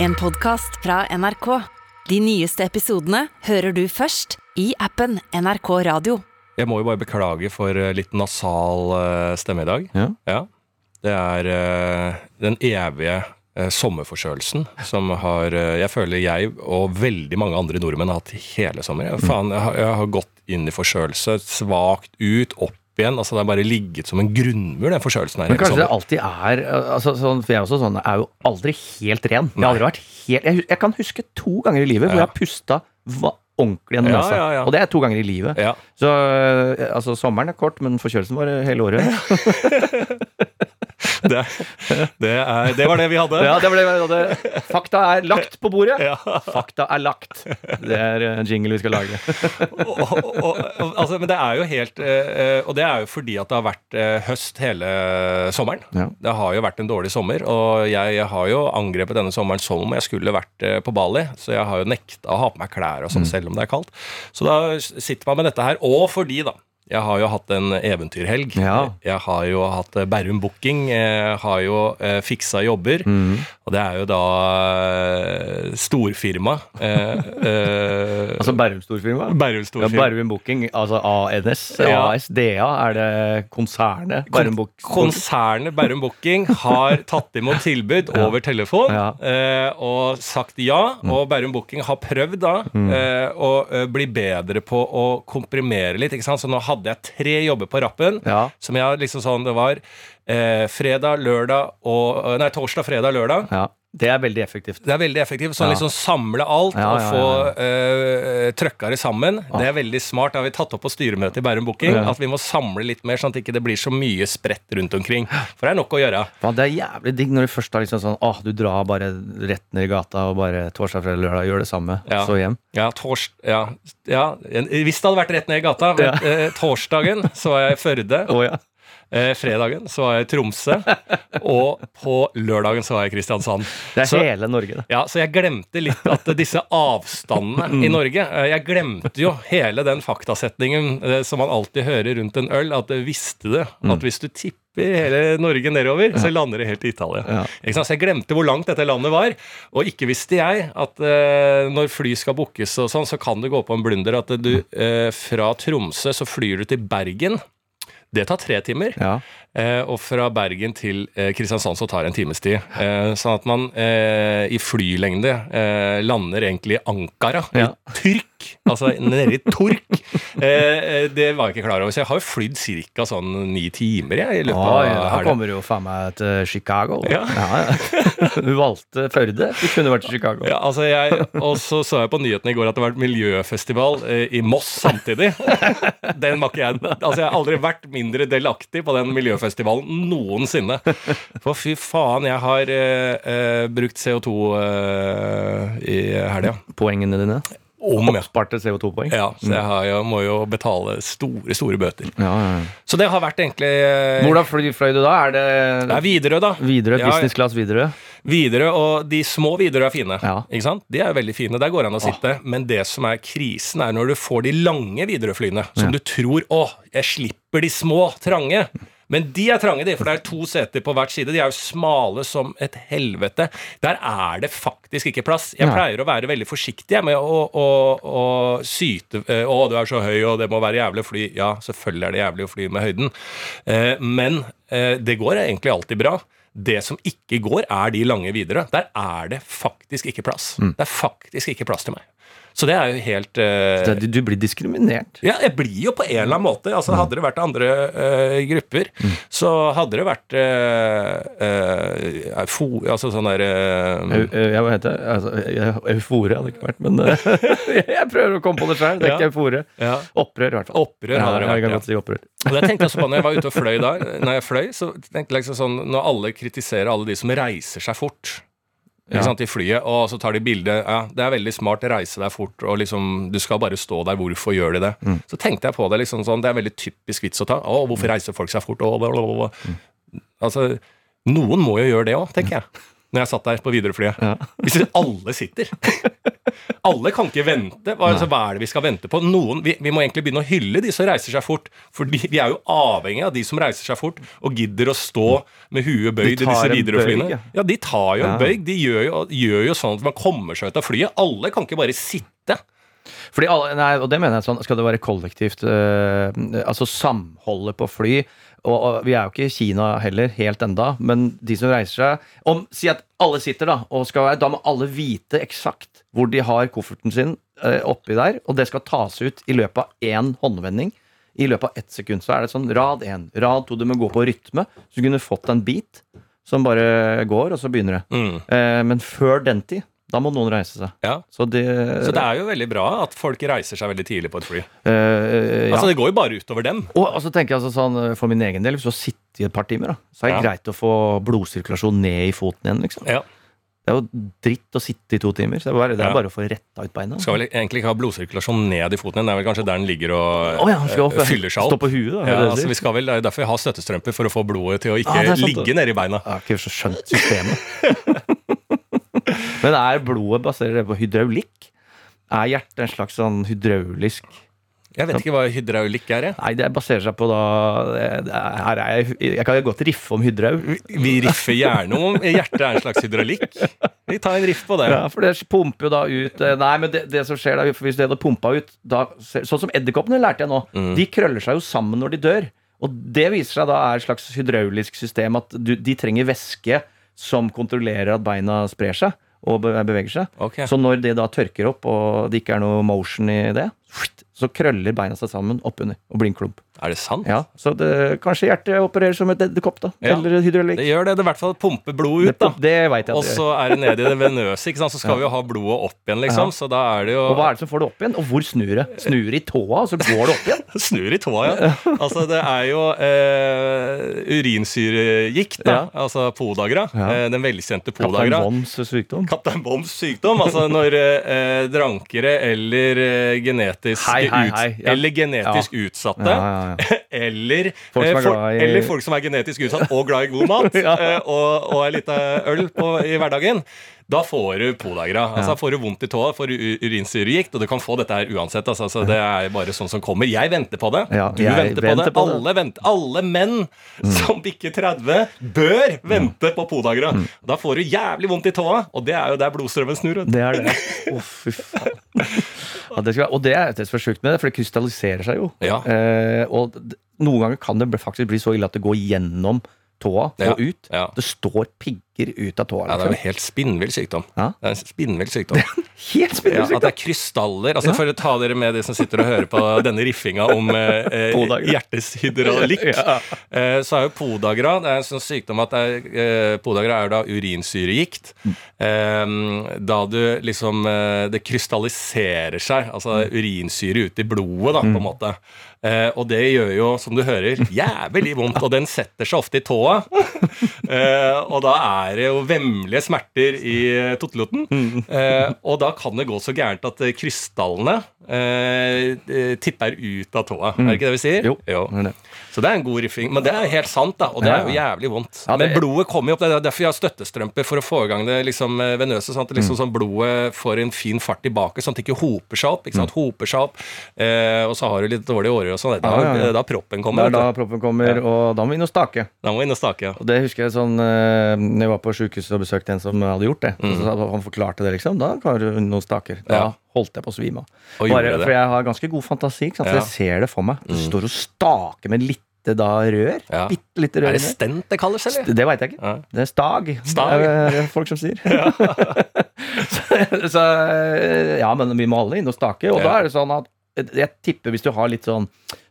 En podcast fra NRK. De nyeste episodene hører du først i appen NRK Radio. Jeg må jo bare beklage for eh, litt nasal eh, stemme i dag. Ja. Det er eh, den evige eh, sommerforkjølelsen som har eh, Jeg føler jeg og veldig mange andre nordmenn har hatt hele sommer. Jeg, faen, jeg, har, jeg har gått inn i forkjølelse, svakt ut, opp igjen. Altså Det har bare ligget som en grunnmur, den forkjølelsen her. Men kanskje det alltid er altså, sånn, For jeg også sånn, er jo aldri helt ren. Jeg har aldri vært helt Jeg, jeg kan huske to ganger i livet hvor Ja. jeg har pusta ordentlig gjennom nesa. ja, ja. Og det er to ganger i livet. Så øh, altså, sommeren er kort, men forkjølelsen var hele året. Det, det, er, det var det vi hadde. Ja, det var det, vi hadde. fakta er lagt på bordet. Ja. Fakta er lagt. Det er en jingle vi skal lage. og, og, og, altså, men det er jo helt eh, Og det er jo fordi at det har vært eh, høst hele sommeren. Ja. Det har jo vært en dårlig sommer, og jeg har jo angrepet denne sommeren som om jeg skulle vært eh, på Bali. Så jeg har jo nekta å ha på meg klær og sånn, Mm. selv om det er kaldt. Så da sitter man med dette her. Og fordi, da. Jeg har jo hatt en eventyrhelg. Ja. Jeg har jo hatt eh, Bærum Booking. Jeg har jo eh, fiksa jobber. Mm. Og det er jo da eh, storfirma. Eh, eh, Altså Bærum storfirma? Bærum Ja, storfirma. Bærum Booking, altså ANS, Ja. AS, DA, er det konsernet Bærum Booking? Konsernet Bærum Booking har tatt imot tilbud Ja. over telefon Ja. eh, og sagt ja. Og Bærum Booking har prøvd da eh, å eh, bli bedre på å komprimere litt. ikke sant? Så nå hadde jeg tre jobber på rappen. Ja. Som jeg liksom sånn Det var eh, fredag, lørdag og eh, Nei, torsdag, fredag, lørdag. ja. Det er veldig effektivt. Det er veldig effektivt. Sånn Ja. liksom samle alt Ja, og ja, få ja, eh, trøkka det sammen. Det er veldig smart. Det har vi tatt opp på styremøtet i Bærum Booking. At vi må samle litt mer, sånn at ikke det blir så mye spredt rundt omkring. For det er nok å gjøre. Det er jævlig digg når du først har liksom sånn Åh, du drar bare rett ned i gata og bare torsdag, fredag, lørdag gjør det samme, så hjem. Ja, tors ja, ja, hvis det hadde vært rett ned i gata. Men, eh, torsdagen så var jeg i Førde. Oh, ja. Eh, fredagen så var jeg i Tromsø. Og på lørdagen så var jeg i Kristiansand. Det er Så- hele Norge, det. Ja, så jeg glemte litt at disse avstandene i Norge eh, Jeg glemte jo hele den faktasetningen eh, som man alltid hører rundt en øl, at det visste det. At hvis du tipper hele Norge nedover, så lander det helt i Italia. Ja. Så jeg glemte hvor langt dette landet var. Og ikke visste jeg at eh, når fly skal bookes og sånn, så kan det gå på en blunder at du eh, fra Tromsø så flyr du til Bergen. Det tar tre timer. Ja. Eh, og fra Bergen til eh, Kristiansand så tar det en times tid. Eh, sånn at man eh, i flylengde eh, lander egentlig i Ankara, Ja. i Tyrk. Altså nede i Tork. Eh, eh, det var jeg ikke klar over. Så jeg har jo flydd ca. sånn ni timer jeg, i løpet av ja, da kommer du jo faen meg til Chicago. Ja. ja. Du valgte Førde. Du kunne vært i Chicago. Ja, altså jeg, og så så jeg på nyhetene i går at det var vært miljøfestival eh, i Moss samtidig. Den var ikke jeg Altså, jeg har aldri vært mindre delaktig på den miljøfestivalen noensinne. For fy faen, jeg har eh, eh, brukt CO2 eh, i helga. Poengene dine. Om. Oppsparte CO2-poeng. Ja, så jeg, har, jeg må jo betale store, store bøter. Ja, ja. Så det har vært egentlig eh, Hvordan fløy, fløy du da? Er det, Det er Widerøe, da. Widerøe? Business class Widerøe? Widerøe, og de små Widerøe er fine. Ja. Ikke sant? De er veldig fine, der går det an å sitte. Men det som er krisen, er når du får de lange Widerøe-flyene, som du tror Å, jeg slipper de små, trange. Men de er trange, de, for det er to seter på hvert side. De er jo smale som et helvete. Der er det faktisk ikke plass. Jeg pleier å være veldig forsiktig med å, å, å syte eh, 'Å, du er så høy, og det må være jævlig å fly'. Ja, selvfølgelig er det jævlig å fly med høyden, Eh, men eh, det går egentlig alltid bra. Det som ikke går, er de lange videre. Der er det faktisk ikke plass. Det er faktisk ikke plass til meg. Så det er jo helt uh, Det- Du blir diskriminert. ja, jeg blir jo på en eller annen måte. Altså, hadde det vært andre uh, grupper, så hadde det vært uh, fo, altså sånn der ja, hva heter det? Altså, eu- eufore hadde det ikke vært, men jeg prøver å komme på det sjøl. Det er ikke eufore. ja, Opprør, i hvert fall. Opprør hadde det vært. Ja. si opprør. Og det tenkte jeg også på når jeg var ute og fløy da. Når jeg fløy, så tenkte jeg liksom sånn Når alle kritiserer alle de som reiser seg fort ikke sant, i flyet, og så tar de bilde Ja, det er veldig smart å reise deg fort, og liksom Du skal bare stå der. Hvorfor gjør de det? Så tenkte jeg på det liksom sånn Det er veldig typisk vits å ta. Å, hvorfor reiser folk seg fort? Å, bla, bla, bla. Altså Noen må jo gjøre det òg, tenker jeg. Når jeg satt der på Widerøe-flyet. Ja. Hvis alle sitter. Alle kan ikke vente. Hva, altså, hva er det vi skal vente på? Noen, vi, vi må egentlig begynne å hylle de som reiser seg fort. For de, vi er jo avhengig av de som reiser seg fort og gidder å stå med huet bøyd i disse en Widerøe-flyene. ja. Ja, de tar jo en Ja. bøyg. De gjør jo, gjør jo sånn at man kommer seg ut av flyet. Alle kan ikke bare sitte. Fordi alle, nei, og det mener jeg sånn, Skal det være kollektivt øh, Altså samholdet på fly og, og Vi er jo ikke i Kina heller, helt enda, men de som reiser seg om, Si at alle sitter, da, og skal være, da må alle vite eksakt hvor de har kofferten sin eh, oppi der, og det skal tas ut i løpet av én håndvending. I løpet av ett sekund så er det sånn rad én, rad to. Du må gå på rytme. Så du kunne fått en beat som bare går, og så begynner det. Mm. Eh, men før den tid, da må noen reise seg. Ja. Så det, Så det er jo veldig bra at folk reiser seg veldig tidlig på et fly. Uh, ja. Altså Det går jo bare utover dem. Og, og så tenker jeg altså sånn, For min egen del, hvis du har sittet i et par timer, da, så er det Ja. greit å få blodsirkulasjon ned i foten igjen. liksom. Ja. Det er jo dritt å sitte i to timer. så Det er bare, det er bare å få retta ut beina. Skal vel egentlig ikke ha blodsirkulasjon ned i foten din. Det er vel kanskje der den ligger og oh, ja, opp, eh, fyller seg opp. Stå på huet, da. Ja, altså vi skal vel, er derfor har støttestrømper, for å få blodet til å ikke Ah, er sant, ligge nedi beina. Jeg har ikke så skjønt systemet. Men er blodet basert på hydraulikk? Er hjertet en slags sånn hydraulisk Jeg vet ikke hva hydraulikk er. Jeg. Nei, det baserer seg på da er, her er jeg, jeg kan godt riffe om hydraul. Vi riffer gjerne om hjertet er en slags hydraulikk. Vi tar en riff på det. Ja, for det pumper jo da ut eh, Nei, men det, det som skjer da, hvis det hadde pumpa ut da, Sånn som edderkoppene lærte jeg nå. Mm. De krøller seg jo sammen når de dør. Og det viser seg da er et slags hydraulisk system at du, de trenger væske som kontrollerer at beina sprer seg og beveger seg. Okay. Så når det da tørker opp, og det ikke er noe motion i det, så krøller beina seg sammen oppunder og blir en klump. Er det sant? Ja, så det, kanskje hjertet opererer som et edderkopp, da. Ja. Eller hydraulikk. Det gjør det. Det i hvert fall pumpe blod ut, da. Det, det vet jeg at det så er det ned i det venøse, ikke sant? så skal vi jo ha blodet opp igjen, liksom. Ja. Så da er det jo Og hva er det som får det opp igjen? Og hvor snur det? Snur i tåa, og så går det opp igjen? Snur i tåa, ja. Altså, det er jo eh, urinsyregikt, da. Ja. Altså podagra. Ja. Eh, den velkjente Kaptein podagra. Bonds sykdom. Kaptein Boms sykdom. Altså når eh, drankere eller genetiske genetisk, Hei, hei, hei. Ja. eller genetisk utsatte Ja, ja. eller, Folk eh, for- i- eller folk som er genetisk utsatt og glad i god mat eh, og, og en liten øl på, i hverdagen. Da får du podagra. Altså. Får du vondt i tåa, får du urinsyregikt, og du kan få dette her uansett. Altså, altså, det er bare sånn som kommer. Jeg venter på det. Du venter på venter det. på det. Alle, venter. Alle menn som bikker 30, bør vente på podagra. Da får du jævlig vondt i tåa, og det er jo der blodstrømmen snur. Det er det. Å, fy faen. Ja, det skal, og det er det som er sjukt med det, for det krystalliserer seg jo. Ja. Eh, og noen ganger kan det faktisk bli så ille at det går gjennom tåa og ut. Det står pigger ut av tåa. Ja, det er jo en helt spinnvill sykdom. Ja. Det er en spinnvill sykdom. Helt Ja, at det er krystaller. Altså For å ta dere med de som sitter og hører på denne riffinga om eh, eh, hjertets hydraulikk, Ja. eh, så er jo podagra Det er en sånn sykdom at det er, eh, podagra er da urinsyregikt. Eh, da du liksom eh, Det krystalliserer seg, altså urinsyre ut i blodet, da, på en måte. Eh, og det gjør jo, som du hører, jævlig vondt, og den setter seg ofte i tåa. Eh, og da er det og vemmelige smerter i eh, Mm. Eh, og da kan det gå så gærent at eh, krystallene eh, eh, tipper ut av tåa. Er det ikke det vi sier? Jo, det er det. Så det er en god riffing. Men det er helt sant, da. Og det er jo jævlig vondt. Ja, det- Men blodet kommer jo opp. Det er derfor jeg har støttestrømper, for å få i gang det liksom eh, venøse. Sånn at liksom, Mm. sånn blodet får en fin fart tilbake, sånn at det ikke hoper seg opp. Ikke sant? Hoper seg opp. Eh, og så har du litt dårlige årer og sånn. Da, Mm. Ja, ja, da proppen Det kommer. er da proppen kommer, og da må vi inn og stake. Da må vi inn og stake. Ja. Og det husker jeg sånn eh, Når jeg var på sjukehuset og besøkte en som hadde gjort det. Så han forklarte det, liksom. Da kan du noen staker. Da Mm. Ja. holdt jeg på å svime av. Det. For jeg har ganske god fantasi, ikke? Ja. Mm. jeg ser det for meg. Du står og staker med lite da rør. Ja. Bitte lite rør. Er det stent det kalles, eller? Det veit jeg ikke. Ja. Det er stag. Stag. Det er det folk som sier. så, så ja, men vi må alle inn og stake. Og da er det sånn at jeg tipper hvis du har litt sånn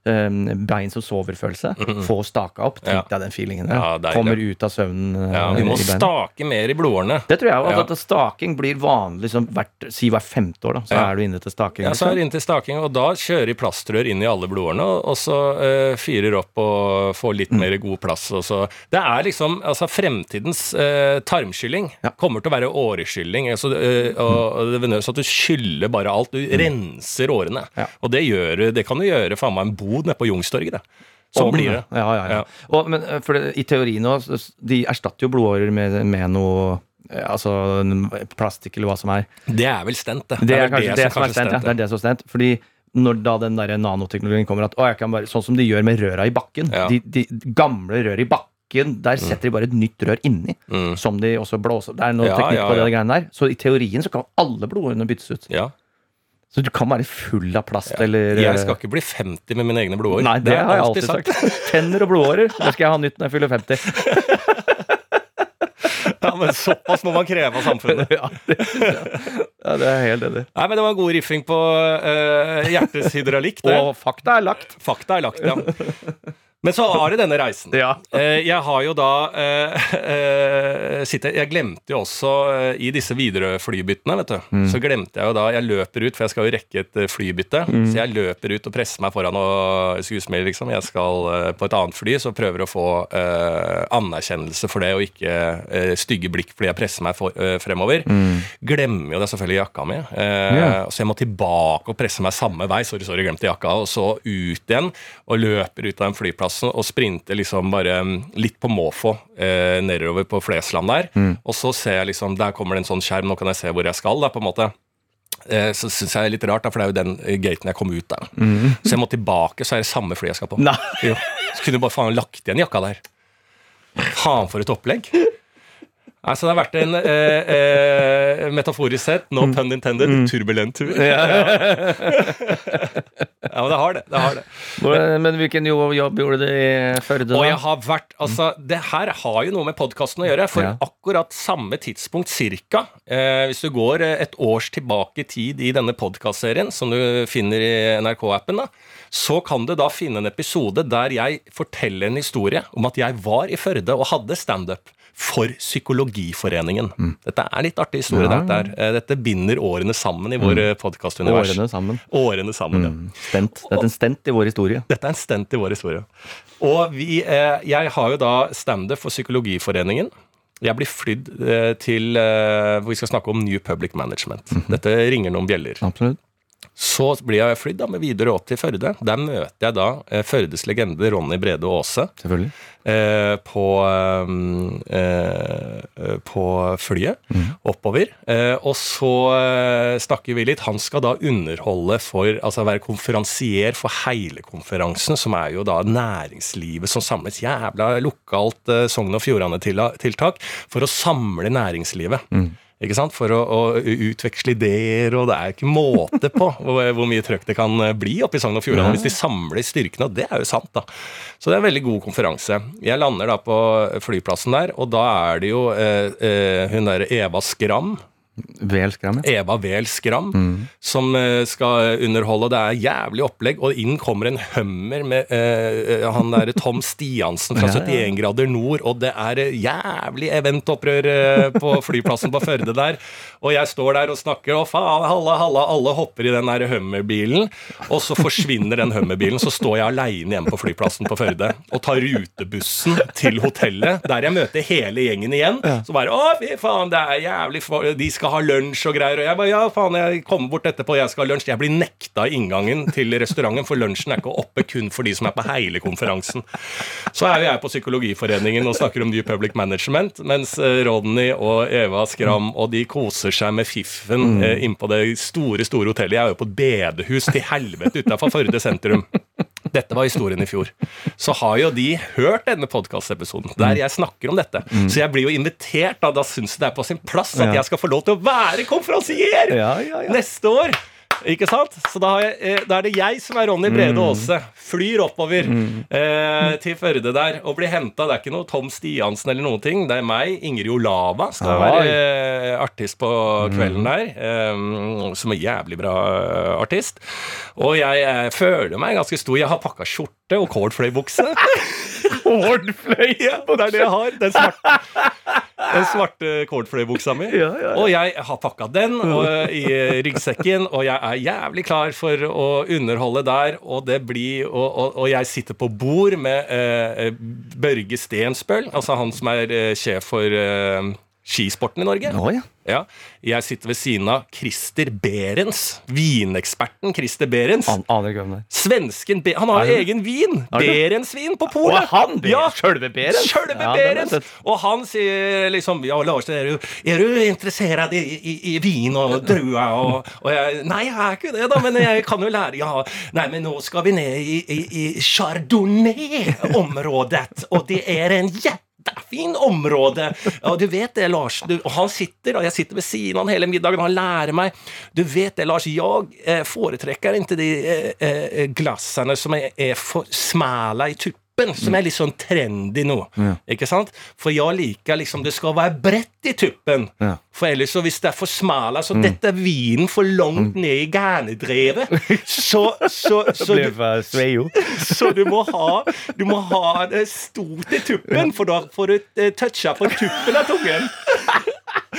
um, bein som sover-følelse, få staka opp. Tenk Ja. deg den feelingen der. Ja. Kommer ut av søvnen. Ja, uh, vi må stake mer i blodårene. Det tror jeg òg. Ja. At staking blir vanlig som hvert, si hvert femte år. da Så Ja. er du inne til staking. Ja, så er du inne til staking, og da kjører de plastrør inn i alle blodårene, og, så uh, fyrer opp og får litt Mm. mer god plass. Og så. Det er liksom altså Fremtidens uh, tarmskylling Ja. kommer til å være åreskylling. Altså, uh, og, det venøs at du skyller bare alt. Du renser årene. Mm. Ja. Og det, gjør, det kan du gjøre faen meg en bod nede på Youngstorget. det. Sånn blir det. Ja, ja, ja. Ja. Og, men uh, for det, i teorien nå, de erstatter jo blodårer med, med noe eh, altså plastikk eller hva som er. Det er vel stent, det. Det er er kanskje det som er stent. Ja. Det er det som er stent. Fordi når da den der nanoteknologien kommer at å, jeg kan bare, Sånn som de gjør med røra i bakken. Ja. De, de gamle rør i bakken, der setter de bare et nytt rør inni. Mm. Som de også blåser Det er noe Ja, teknikk ja, på det ja. greiene der. Så i teorien så kan alle blodårene byttes ut. Ja. Så du kan være full av plast eller Jeg skal ikke bli 50 med mine egne blodårer. Nei, det, har jeg alltid sagt. Tenner og blodårer, det skal jeg ha nytt når jeg fyller 50. Ja, men Såpass må man kreve av samfunnet. ja, det, ja, det er helt enig. Nei, men Det var god riffing på uh, hjertets hydraulikk. det. Og fakta er lagt. Fakta er lagt, ja. Men så har det denne reisen. Ja. Eh, jeg har jo da eh, eh, sitter, Jeg glemte jo også i disse Widerøe-flybyttene, vet du. Mm. Så glemte jeg jo da Jeg løper ut, for jeg skal jo rekke et flybytte. Mm. Så jeg løper ut og presser meg foran og skuespiller, liksom. Jeg skal på et annet fly, så prøver å få anerkjennelse for det, og ikke stygge blikk fordi jeg presser meg fremover. Glemmer jo det selvfølgelig jakka mi. Mm. Så jeg må tilbake og presse meg samme vei. Sorry, sorry, glemte jakka. Og så ut igjen og løper ut av den flyplassen og sprinter liksom bare mm, litt på måfå eh, nedover på Flesland der. Mm. Og så ser jeg liksom Der kommer det en sånn skjerm, nå kan jeg se hvor jeg skal, da, på en måte. Eh, så syns jeg det er litt rart, da, for det er jo den eh, gaten jeg kom ut der. Så jeg må tilbake, så er det samme fly jeg skal på. Nei. Jo. Så kunne du bare faen lagt igjen jakka der. Faen for et opplegg. Altså, det har vært en eh, eh, metaforisk sett, no pun intended, turbulent tur. Ja, men det har det. det, har det. Men, Men hvilken jo- jobb gjorde du i Førde, Og jeg har vært, altså Det her har jo noe med podkasten å gjøre. For Ja. akkurat samme tidspunkt cirka, eh, hvis du går eh, et års tilbake i tid i denne podkastserien, som du finner i NRK-appen, da, så kan du da finne en episode der jeg forteller en historie om at jeg var i Førde og hadde standup. For Psykologiforeningen. Dette er litt artig historie. Ja. Dette. Eh, dette binder årene sammen i vår mm. podkastunivers. Årene sammen. Årene sammen, ja. Stent. Dette er en stent i vår historie. Dette er en stent i vår historie. Og vi, eh, jeg har jo da standup for Psykologiforeningen. Jeg blir flydd eh, til eh, hvor vi skal snakke om New Public Management. Dette ringer noen bjeller. Absolutt. Så blir jeg flydd med videre opp til Førde. Der møter jeg da eh, Førdes legende Ronny Brede Aase Selvfølgelig. eh, på, eh, eh, på flyet oppover. Eh, og så eh, snakker vi litt. Han skal da underholde for Altså være konferansier for hele konferansen, som er jo da næringslivet som samles. Jævla lokalt Sogn og Fjordane-tiltak for å samle næringslivet. Ikke sant? For å, å utveksle ideer, og det er ikke måte på hvor, hvor mye trøkk det kan eh, bli oppe i Sogn og Fjordane hvis de samler styrkene, og det er jo sant, da. Så det er en veldig god konferanse. Jeg lander da på flyplassen der, og da er det jo eh, eh, hun derre Eva Skram. Vel skram, ja. Eva Vel Skram, som eh, skal underholde. Det er jævlig opplegg, og inn kommer en Hummer med eh, han derre Tom Stiansen fra Ja, ja. 71 grader nord, og det er eh, jævlig eventopprør eh, på flyplassen på Førde der. Og jeg står der og snakker, og faen, halla, halla, alle hopper i den der Hummer-bilen, og så forsvinner den Hummer-bilen, så står jeg aleine hjemme på flyplassen på Førde og tar rutebussen til hotellet, der jeg møter hele gjengen igjen. Så bare Å, fy faen, det er jævlig De skal ha lunsj og greier. Og jeg bare Ja, faen, jeg kommer bort etterpå, jeg skal ha lunsj. Jeg blir nekta inngangen til restauranten, for lunsjen er ikke oppe kun for de som er på hele konferansen. Så er jo jeg på Psykologiforeningen og snakker om New Public Management, mens eh, Rodney og Eva Skram og de koser seg med fiffen mm. innpå det store, store hotellet. Jeg er jo på et bedehus til helvete utafor Førde sentrum. Dette var historien i fjor. Så har jo de hørt denne podkastepisoden der jeg snakker om dette. Så jeg blir jo invitert, da, da syns jeg det er på sin plass at Ja. jeg skal få lov til å være konferansier ja, ja. neste år. Ikke sant? Så da, har jeg, eh, da er det jeg som er Ronny Brede Aase. Flyr oppover eh, til Førde der og blir henta. Det er ikke noe Tom Stiansen eller noen ting. Det er meg. Ingrid Olava skal Oi. være eh, artist på kvelden der. Eh, som er jævlig bra eh, artist. Og jeg eh, føler meg ganske stor. Jeg har pakka skjorte og cordfløy-bukse. Cordfløy? Ja, det er det jeg har. Den svarte, den svarte cordfløy-buksa mi. Ja, ja, ja. Og jeg har pakka den og, i ryggsekken, og jeg er jævlig klar for å underholde der. Og det blir Og, og, og jeg sitter på bord med eh, Børge Stensbøl, altså han som er eh, sjef for eh, skisporten i Norge. Oh, ja. Ja, Jeg sitter ved siden av Christer Berens. Vineksperten Christer Berens. An aner ikke hvem det er. Svensken Be Han har egen vin! Er? Berensvin på polet! han? Ja, Sjølve Berens? Sjølve Ja, Berens! Og han sier liksom Ja, Lars, er du, er du interessert i, i, i vin og druer? Og, og jeg Nei, jeg er ikke det, da, men jeg kan jo lære. Ja, nei, men nå skal vi ned i, i, i Chardonnay-området, og det er en Fin område. Ja, du vet det, Lars. Du, og han sitter, og jeg sitter ved siden av han hele middagen, og han lærer meg. Du vet det, Lars, jeg eh, foretrekker ikke de eh, eh, glassene som er, er for smale i tuppen. Som er litt sånn trendy nå. Ikke sant? For jeg liker liksom Det skal være bredt i tuppen. Ja. For ellers, så hvis det er for smale, så dette er vinen for langt ned i gærnedrevet, så, så, så, så, du, så du må ha Du må ha det stort i tuppen, for da får du eh, toucha på tuppen av tungen.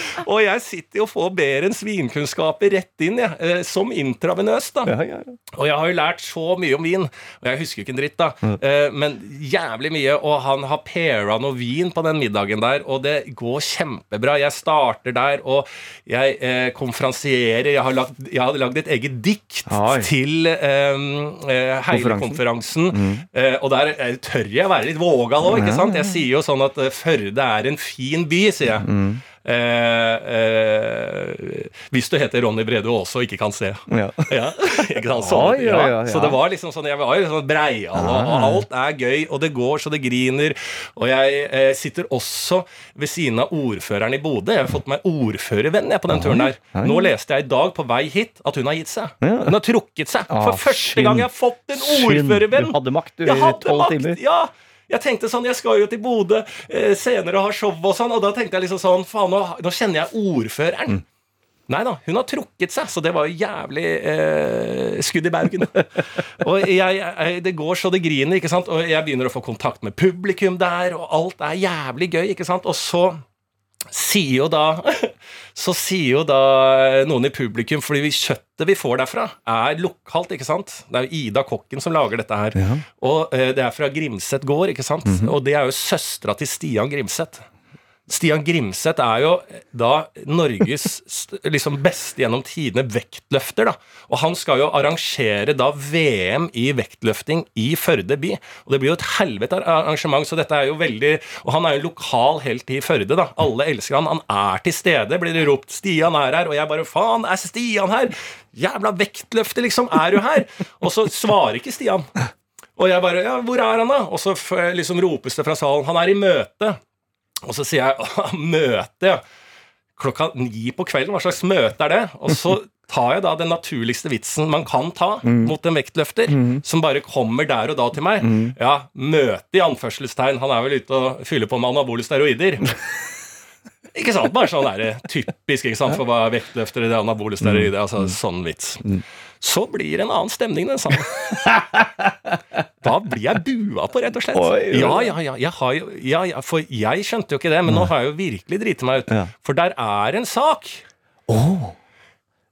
Og jeg sitter jo og får Berens vinkunnskaper rett inn, jeg, eh, som intravenøst. da. Ja, ja, ja. Og jeg har jo lært så mye om vin, og jeg husker ikke en dritt, da, eh, men jævlig mye. Og han har paira noe vin på den middagen der, og det går kjempebra. Jeg starter der, og jeg eh, konferansierer. Jeg har lagd, jeg har lagd et eget dikt Oi. til eh, eh, hele konferansen, eh, og der eh, tør jeg være litt vågal òg, ikke sant? Jeg sier jo sånn at eh, Førde er en fin by, sier jeg. Eh, eh, hvis du heter Ronny Brede Aase og ikke kan se. Ja. Ja, ikke sant? Oi, ja. Så det var liksom sånn Jeg var sånn breial, og, og alt er gøy, og det går så det griner. Og jeg eh, sitter også ved siden av ordføreren i Bodø. Jeg har fått meg ordførervenn jeg, på den turen der. Nå leste jeg i dag på vei hit at hun har gitt seg. Hun har trukket seg. Ah, For første gang jeg har fått en ordførervenn. Du hadde makt, du, i tolv timer. Ja. Jeg tenkte sånn, jeg skal jo til Bodø eh, senere og ha show og sånn, og da tenkte jeg liksom sånn Faen, nå, nå kjenner jeg ordføreren. Mm. Nei da, hun har trukket seg, så det var jo jævlig eh, skudd i baugen. og jeg, jeg, det går så det griner, ikke sant, og jeg begynner å få kontakt med publikum der, og alt er jævlig gøy, ikke sant, og så sier jo da Så sier jo da noen i publikum Fordi vi kjøttet vi får derfra, er lokalt, ikke sant? Det er jo Ida Kokken som lager dette her. Og eh, det er fra Grimset gård, ikke sant? Og det er jo søstera til Stian Grimset. Stian Grimseth er jo da Norges liksom beste gjennom tidene vektløfter. da. Og han skal jo arrangere da VM i vektløfting i Førde by. Og det blir jo et helvete arrangement, så dette er jo veldig Og han er jo lokal helt i Førde, da. Alle elsker han. Han er til stede, blir det ropt. Stian er her. Og jeg bare Faen, er Stian her? Jævla vektløfter, liksom. Er du her? Og så svarer ikke Stian. Og jeg bare Ja, hvor er han, da? Og så liksom ropes det fra salen. Han er i møte. Og så sier jeg «Åh, møte, ja. Klokka ni på kvelden, hva slags møte er det? Og så tar jeg da den naturligste vitsen man kan ta mot en vektløfter, som bare kommer der og da til meg. Ja, møte i anførselstegn. Han er vel ute og fyller på med anabole steroider. Ikke sant? Bare sånn der, typisk ikke sant, for hva vektløftere det er anabole steroider. Altså sånn vits. Så blir det en annen stemning den sangen. Da blir jeg bua på, rett og slett. Oi. Ja, ja, ja, jeg har ja, ja. For jeg skjønte jo ikke det, men nå har jeg jo virkelig driti meg ut. Ja. For der er en sak.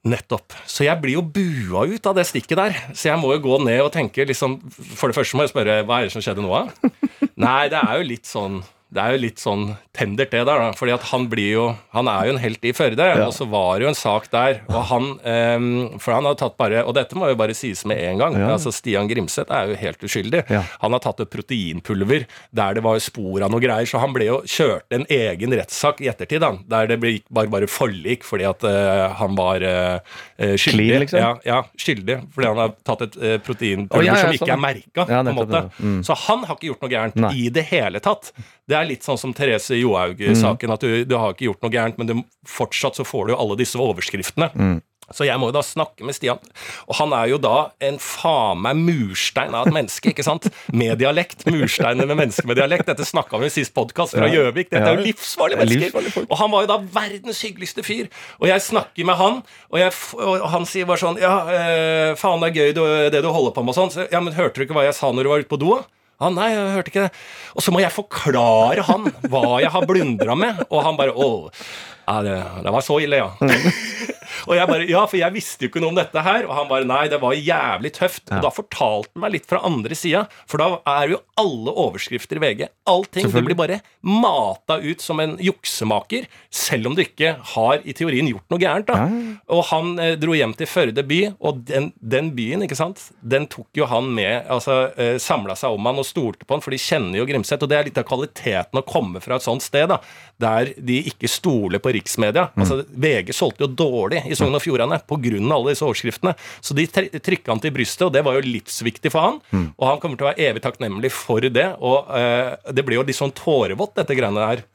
Nettopp. Så jeg blir jo bua ut av det stikket der. Så jeg må jo gå ned og tenke liksom For det første må jeg spørre hva er det som skjedde nå, da? Nei, det er jo litt sånn det er jo litt sånn tendert, det der. da, fordi at han blir jo Han er jo en helt i Førde, og så var det jo en sak der. Og han um, For han har tatt bare Og dette må jo bare sies med en gang. Ja. altså Stian Grimseth er jo helt uskyldig. Ja. Han har tatt et proteinpulver der det var spor av noe greier, så han ble jo kjørt en egen rettssak i ettertid, da, der det gikk bare, bare forlik fordi at uh, han var eh, skyldig. Clean, liksom? ja, ja, skyldig, fordi han har tatt et uh, proteinpulver oh, ja, ja, som ikke sånn. er merka. Ja, på en måte. Mm. Så han har ikke gjort noe gærent Nei. i det hele tatt. Det er litt sånn som Therese Johaug-saken, at du, du har ikke gjort noe gærent, men du, fortsatt så får du jo alle disse overskriftene. Så jeg må jo da snakke med Stian. Og han er jo da en faen meg murstein av et menneske, ikke sant? Med dialekt. Mursteiner med mennesker med dialekt. Dette snakka vi i sist podkast fra Gjøvik. Dette er jo livsfarlige er mennesker. Og han var jo da verdens hyggeligste fyr. Og jeg snakker med han, og, jeg, og han sier bare sånn Ja, eh, faen, det er gøy det du holder på med og sånn. Så, ja, men hørte du ikke hva jeg sa når du var ute på do? Da?» Han, nei, jeg hørte ikke det. Og så må jeg forklare han hva jeg har blundra med, og han bare Å, ja, det, det var så ille, ja. Og jeg bare Ja, for jeg visste jo ikke noe om dette her. Og han bare Nei, det var jævlig tøft. Og da fortalte han meg litt fra andre sida. For da er jo alle overskrifter i VG. Allting. Det blir bare mata ut som en juksemaker. Selv om du ikke har i teorien gjort noe gærent. da Og han eh, dro hjem til Førde by, og den, den byen, ikke sant, den tok jo han med. altså eh, Samla seg om han og stolte på han, for de kjenner jo Grimseth. Og det er litt av kvaliteten å komme fra et sånt sted, da, der de ikke stoler på riksmedia. Altså, VG solgte jo dårlig i Sogn og Fjordane pga. alle disse overskriftene. Så de tr- trykka han til brystet, og det var jo livsviktig for han. Og han kommer til å være evig takknemlig for det. Og uh, det blir jo litt sånn tårevått, dette greiene der.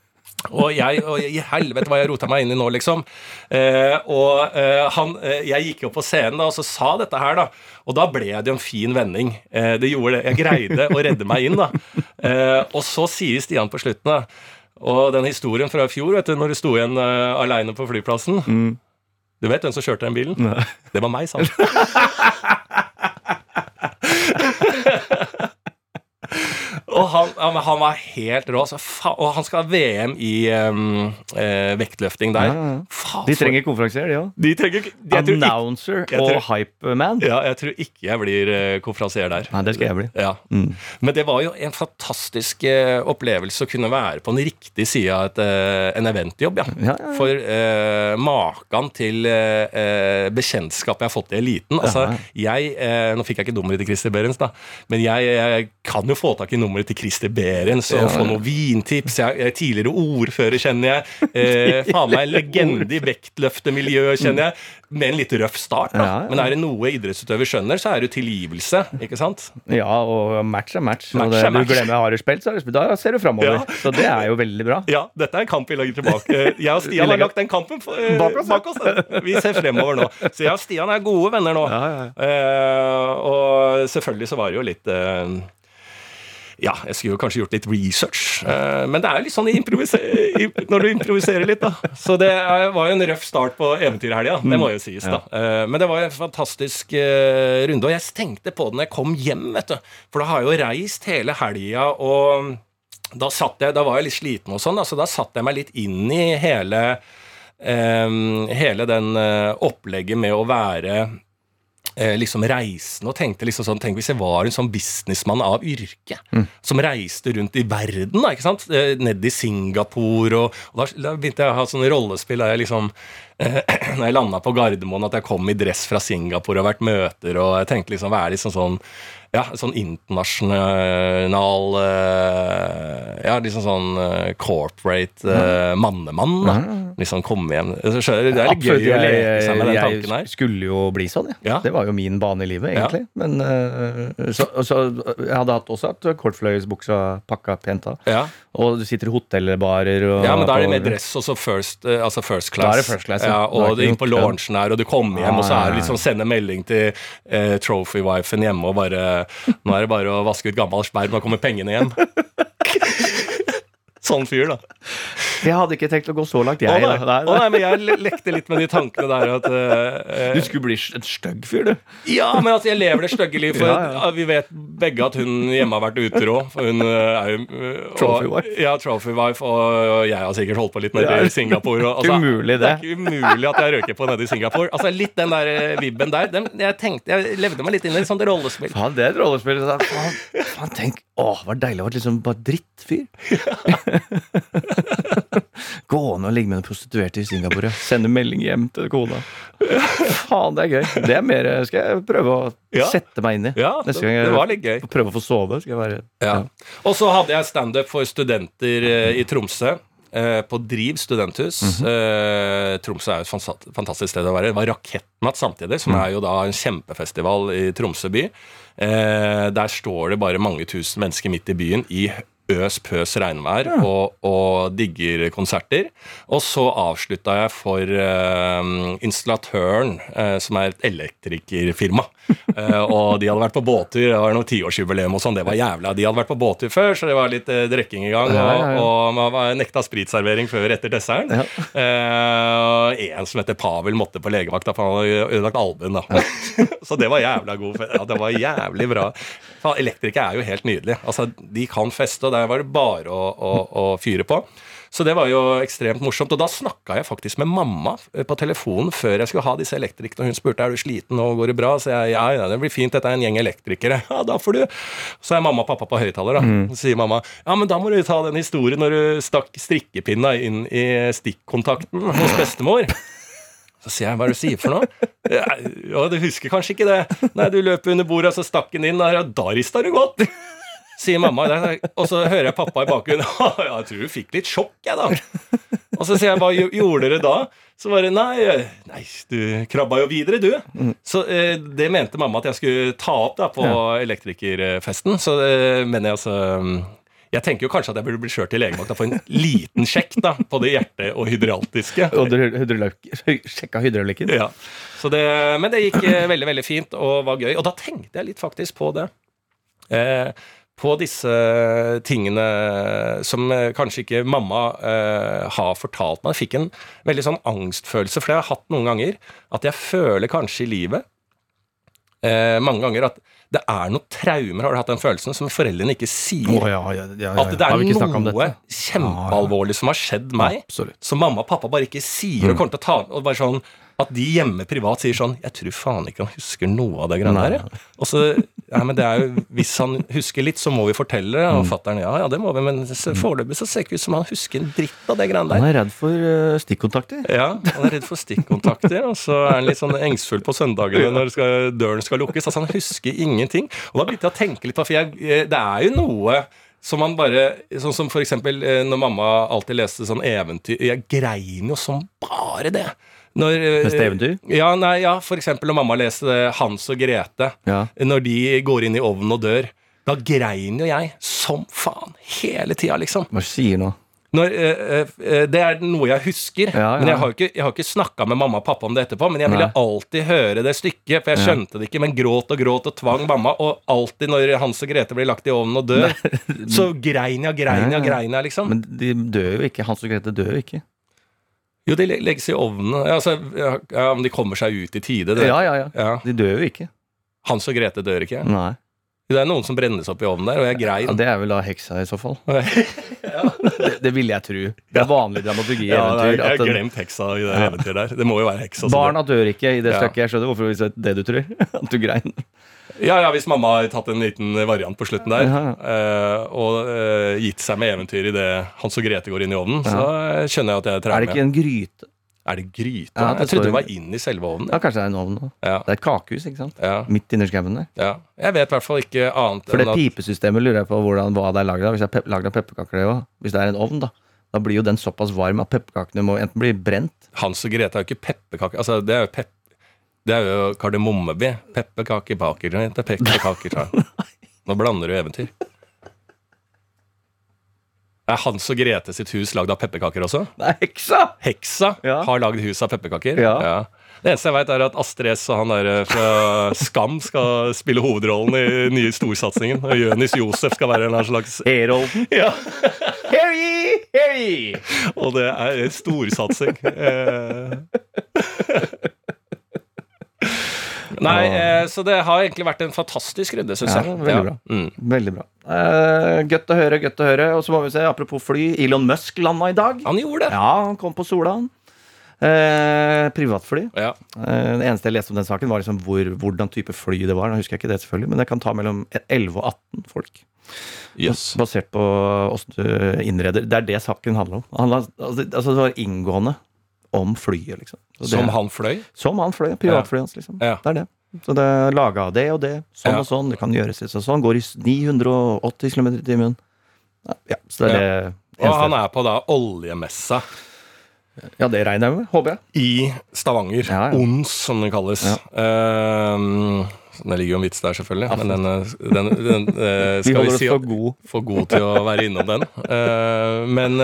Og jeg, og i helvete hva jeg rota meg inn i nå, liksom. Eh, og eh, han, eh, jeg gikk opp på scenen da, og så sa dette her, da. Og da ble det jo en fin vending. Eh, det gjorde det. Jeg greide å redde meg inn, da. Eh, og så sier Stian på slutten, da. Og den historien fra i fjor, vet du, når du sto igjen uh, aleine på flyplassen Du vet hvem som kjørte den bilen? Det var meg, sa han. Og han, han, var helt rå. Og han skal ha VM i um, eh, vektløfting der. Ja, ja. Faen, De trenger konferansier, de òg. Announcer ikke og hypeman. ja, jeg tror ikke jeg blir uh, konferansier der. Nei, det skal jeg bli. Ja. Men det var jo en fantastisk eh, opplevelse å kunne være på den riktige sida av et, eh, en eventjobb. Ja. For uh, maken til uh, eh, bekjentskap jeg har fått i eliten altså, jeg, uh, Nå fikk jeg ikke nummeret til Christer Berens, da, men jeg, jeg kan jo få tak i nummeret til Christer Berens og få noen vintips. Jeg, jeg er tidligere ordfører, kjenner jeg. Eh, faen meg en legende i vektløftemiljøet, kjenner jeg. Med en litt røff start. Da. Men er det noe idrettsutøver skjønner, så er det jo tilgivelse. ikke sant? Ja, og match er match. Match er match. Du glemmer Harry spilt, så er da ser du framover. Ja. Så det er jo veldig bra. Ja, dette er en kamp vi lager tilbake. Eh, Jeg og Stian har lagt den kampen eh, Bak oss, bak oss. Vi ser fremover nå. Så jeg og Stian er gode venner nå. Ja, ja, Eh, og selvfølgelig så var det jo litt eh, ja, jeg skulle jo kanskje gjort litt research, eh, men det er jo litt sånn når du improviserer litt, da. Så det var jo en røff start på eventyrhelga, det må jo sies, da. Eh, men det var en fantastisk eh, runde, og jeg tenkte på det når jeg kom hjem, vet du. For da har jeg jo reist hele helga, og da, satt jeg, da var jeg litt sliten og sånn, så da satte jeg meg litt inn i hele hele den opplegget med å være liksom reisende og tenkte liksom sånn Tenk hvis jeg var en sånn businessmann av yrke som reiste rundt i verden, da, ikke sant? Eh, Ned i Singapore og, og da, da begynte jeg å ha sånne rollespill der jeg liksom eh, Når jeg landa på Gardermoen, at jeg kom i dress fra Singapore og har vært møter, og jeg tenkte liksom Hva er liksom sånn ja, sånn internasjonal eh, Ja, liksom sånn eh, corporate eh, mannemann. da. Liksom komme hjem skjønner Det er litt gøy å leke seg med den tanken her. jeg skulle jo bli sånn, jeg. Ja. Det var jo min bane i livet, Ja. egentlig. Men eh, så, så jeg hadde hatt også hatt kortfløyelsbuksa pakka pent av. Ja. Og du sitter i hotellbarer og ja, men da er det med dress og så first, altså first class. Da er det first class, ja. Ja. Og inn på launchen her, og du kommer hjem, og så er det liksom sende melding til eh, trophy-wifen hjemme og bare Nå er det bare å vaske ut gammel sperm, nå kommer pengene hjem. sånn fyr, da. Jeg hadde ikke tenkt å gå så langt, Å jeg. nei. da. Nei, Å nei. men jeg lekte litt med de tankene der at uh, Du skulle bli en stygg fyr, du. Ja, men altså, jeg lever det stygge liv, for Ja, ja. ja, vi vet begge at hun hjemme har vært utro. For hun eh, er jo Trophy wife. Ja, trophy wife, og jeg har sikkert holdt på litt nede Ja. i Singapore. Og, altså, umulig, det. det. er ikke umulig at jeg røker på nede i Singapore. Altså, Litt den der vibben der. Den, jeg tenkte, jeg levde meg litt inn i et sånt rollespill. Faen, det er et rollespill. så- Faen, faen tenk Åh, det var deilig å være liksom bare drittfyr. Gå ned og ligge med en prostituert i Singapore. Sende melding hjem til kona. Faen, det er gøy. Det er mer skal jeg prøve å Ja. sette meg inn i. Ja, det, Neste gang jeg prøve å få sove. Skal jeg være Ja. Og så hadde jeg standup for studenter eh, i Tromsø. eh, På Driv studenthus. Eh, Tromsø er jo et fantastisk sted å være. Det var Rakettnatt samtidig, som er jo da en kjempefestival i Tromsø by. Eh, Der står det bare mange tusen mennesker midt i byen i øs pøs regnvær og, og digger konserter. Og så avslutta jeg for uh, installatøren, uh, som er et elektrikerfirma. Eh, og de hadde vært på båttur. Det var noe tiårsjubileum og sånn. Det var jævla. De hadde vært på båttur før, så det var litt uh, drikking i gang. Ja, ja, ja. Og, og man var nekta spritservering før etter desserten. Ja. Uh, og en som heter Pavel måtte på legevakt, da, for han hadde ødelagt albuen. da. så det var jævla god fest. Ja, det var jævlig bra. Elektrikere er jo helt nydelige. Altså, De kan feste, og der var det bare å, å, å fyre på. Så det var jo ekstremt morsomt. Og da snakka jeg faktisk med mamma på telefonen før jeg skulle ha disse elektrikerne. Hun spurte er du sliten og går det bra. Så jeg ja, ja, det blir fint, dette er en gjeng elektrikere. Ja, da får du Så er mamma og pappa på høyttaler, da. Så sier mamma ja, men da må du ta den historien når du stakk strikkepinna inn i stikkontakten hos bestemor. Så sier jeg, hva er det du sier for noe? Ja, du husker kanskje ikke det? Nei, du løp under bordet, så stakk den inn, og da rista du godt. Sier mamma, og så hører jeg pappa i bakgrunnen. Ja, jeg tror du fikk litt sjokk, jeg, da. Og så sier jeg, hva gjorde dere da? Så var det nei, nei, du krabba jo videre, du. Så eh, det mente mamma at jeg skulle ta opp da på elektrikerfesten. Så eh, men jeg altså Jeg tenker jo kanskje at jeg burde bli kjørt til legevakta for en liten sjekk da, på det hjerte- og hydraltiske. Og sjekka hydraulikken? Ja. Så det, men det gikk eh, veldig, veldig fint og var gøy. Og da tenkte jeg litt faktisk på det. Eh, på disse tingene som eh, kanskje ikke mamma eh, har fortalt meg. Jeg fikk en veldig sånn angstfølelse, for det har jeg hatt noen ganger. At jeg føler kanskje i livet eh, mange ganger at det er noen traumer, har du hatt den følelsen, som foreldrene ikke sier. Oh, ja, ja, ja, At det er noe kjempealvorlig som har skjedd meg, som mamma og pappa bare ikke sier Mm. og kommer til å ta og bare sånn At de hjemme privat sier sånn 'Jeg tror faen ikke han husker noe av det greiene der', Og så Ja, men det er jo Hvis han husker litt, så må vi fortelle det. Mm. Og fatter'n ja, ja, det må vi, men så foreløpig så ser det ikke ut som han husker en dritt av det greiene der. Han er redd for uh, stikkontakter. Ja, Han er redd for stikkontakter, og så er han litt sånn engstfull på søndagene når skal, døren skal lukkes. Altså, han husker ingenting. Og da begynte jeg å tenke litt på, for jeg, eh, det er jo noe som man bare Sånn som for eksempel eh, når mamma alltid leste sånn eventyr Jeg grein jo som bare det. Når, eh, Neste eventyr? Ja, nei, ja, for eksempel når mamma leste Hans og Grete. Ja. Når de går inn i ovnen og dør. Da grein jo jeg som faen hele tida, liksom. Hva sier nå? Når, øh, øh, det er noe jeg husker, Ja, ja. men jeg har jo ikke, jeg har ikke snakka med mamma og pappa om det etterpå. Men jeg ville Nei. alltid høre det stykket, for jeg skjønte det ikke. Men gråt og gråt og tvang mamma. Og alltid når Hans og Grete blir lagt i ovnen og dør, så grein jeg, grein jeg, grein jeg, liksom. Men de dør jo ikke. Hans og Grete dør jo ikke. Jo, de legges i ovnen. Ja, altså, ja, ja, om de kommer seg ut i tide. Det. Ja, ja, ja. Ja. De dør jo ikke. Hans og Grete dør ikke. Nei. Det er noen som brennes opp i ovnen der, og jeg grein. Ja, det er vel da heksa i så fall. det, det vil jeg tro. Det er vanlig dramaturgi i Ja, eventyr. jeg har glemt heksa i det eventyret der. Det må jo være heksa. Barna dør ikke i det Ja. stykket. Jeg skjønner hvorfor det det du tror. At du grein. Ja, ja, hvis mamma har tatt en liten variant på slutten der, eh, og eh, gitt seg med eventyr idet Hans og Grete går inn i ovnen, så skjønner jeg at jeg er Er det ikke en gryte? Er det gryte? Ja, det jeg trodde det var inn i selve ovnen. Ja, kanskje det er en ovn. da. Ja, Det er et kakehus, ikke sant? ja, Midt inni skauen der. ja. Jeg vet i hvert fall ikke annet For det enn at pipesystemet lurer jeg på hvordan, hva det er laget av. Hvis det er lagd av pepperkaker, det òg. Hvis det er en ovn, da. Da blir jo den såpass varm at pepperkakene må enten bli brent Hans og Grete er jo ikke pepperkaker. Altså, det er jo pep... Det er jo kardemommeby. Pepperkakebaker. Nå blander du eventyr. Er Hans og Grete sitt hus lagd av pepperkaker også? Det er heksa! Heksa Ja. har lagd hus av pepperkaker. Ja. Det eneste jeg veit, er at Astrid S og han der eh, fra Skam skal spille hovedrollen i den nye storsatsingen. Og Jonis Josef skal være en slags Herolden. Ja, Hear ye! Hear ye! og det er en storsatsing. Nei, eh, så det har egentlig vært en fantastisk runde, syns Ja, jeg. veldig bra. Mm. Veldig bra. Eh, godt å høre, godt å høre. Og så må vi se, apropos fly, Elon Musk landa i dag. Han gjorde det. Ja, han kom på Sola, han. Eh, privatfly. Ja. Eh, det eneste jeg leste om den saken, var liksom hvor, hvordan type fly det var. Nå husker jeg ikke det, selvfølgelig, men det kan ta mellom 11 og 18 folk. Yes. Basert på åssen du innreder. Det er det saken handler om. Han, altså, altså, det var inngående om flyet, liksom. Så det- Som han fløy. Som han fløy. Privatflyet hans, liksom. Ja. Det er det. Så det er laga av det og det. Sånn Ja. og sånn. Det kan gjøres litt sånn. sånn. Går i 980 km i timen. Ja, Ja, så det er det Og han er på da oljemessa Ja, det regner jeg med. Håper jeg. i Stavanger. Ja, ja. ONS, som det kalles. Ja. Ehm, det ligger jo en vits der, selvfølgelig, men den, eh, den, den eh, skal vi, si for god. for god til å være innom den. Eh, men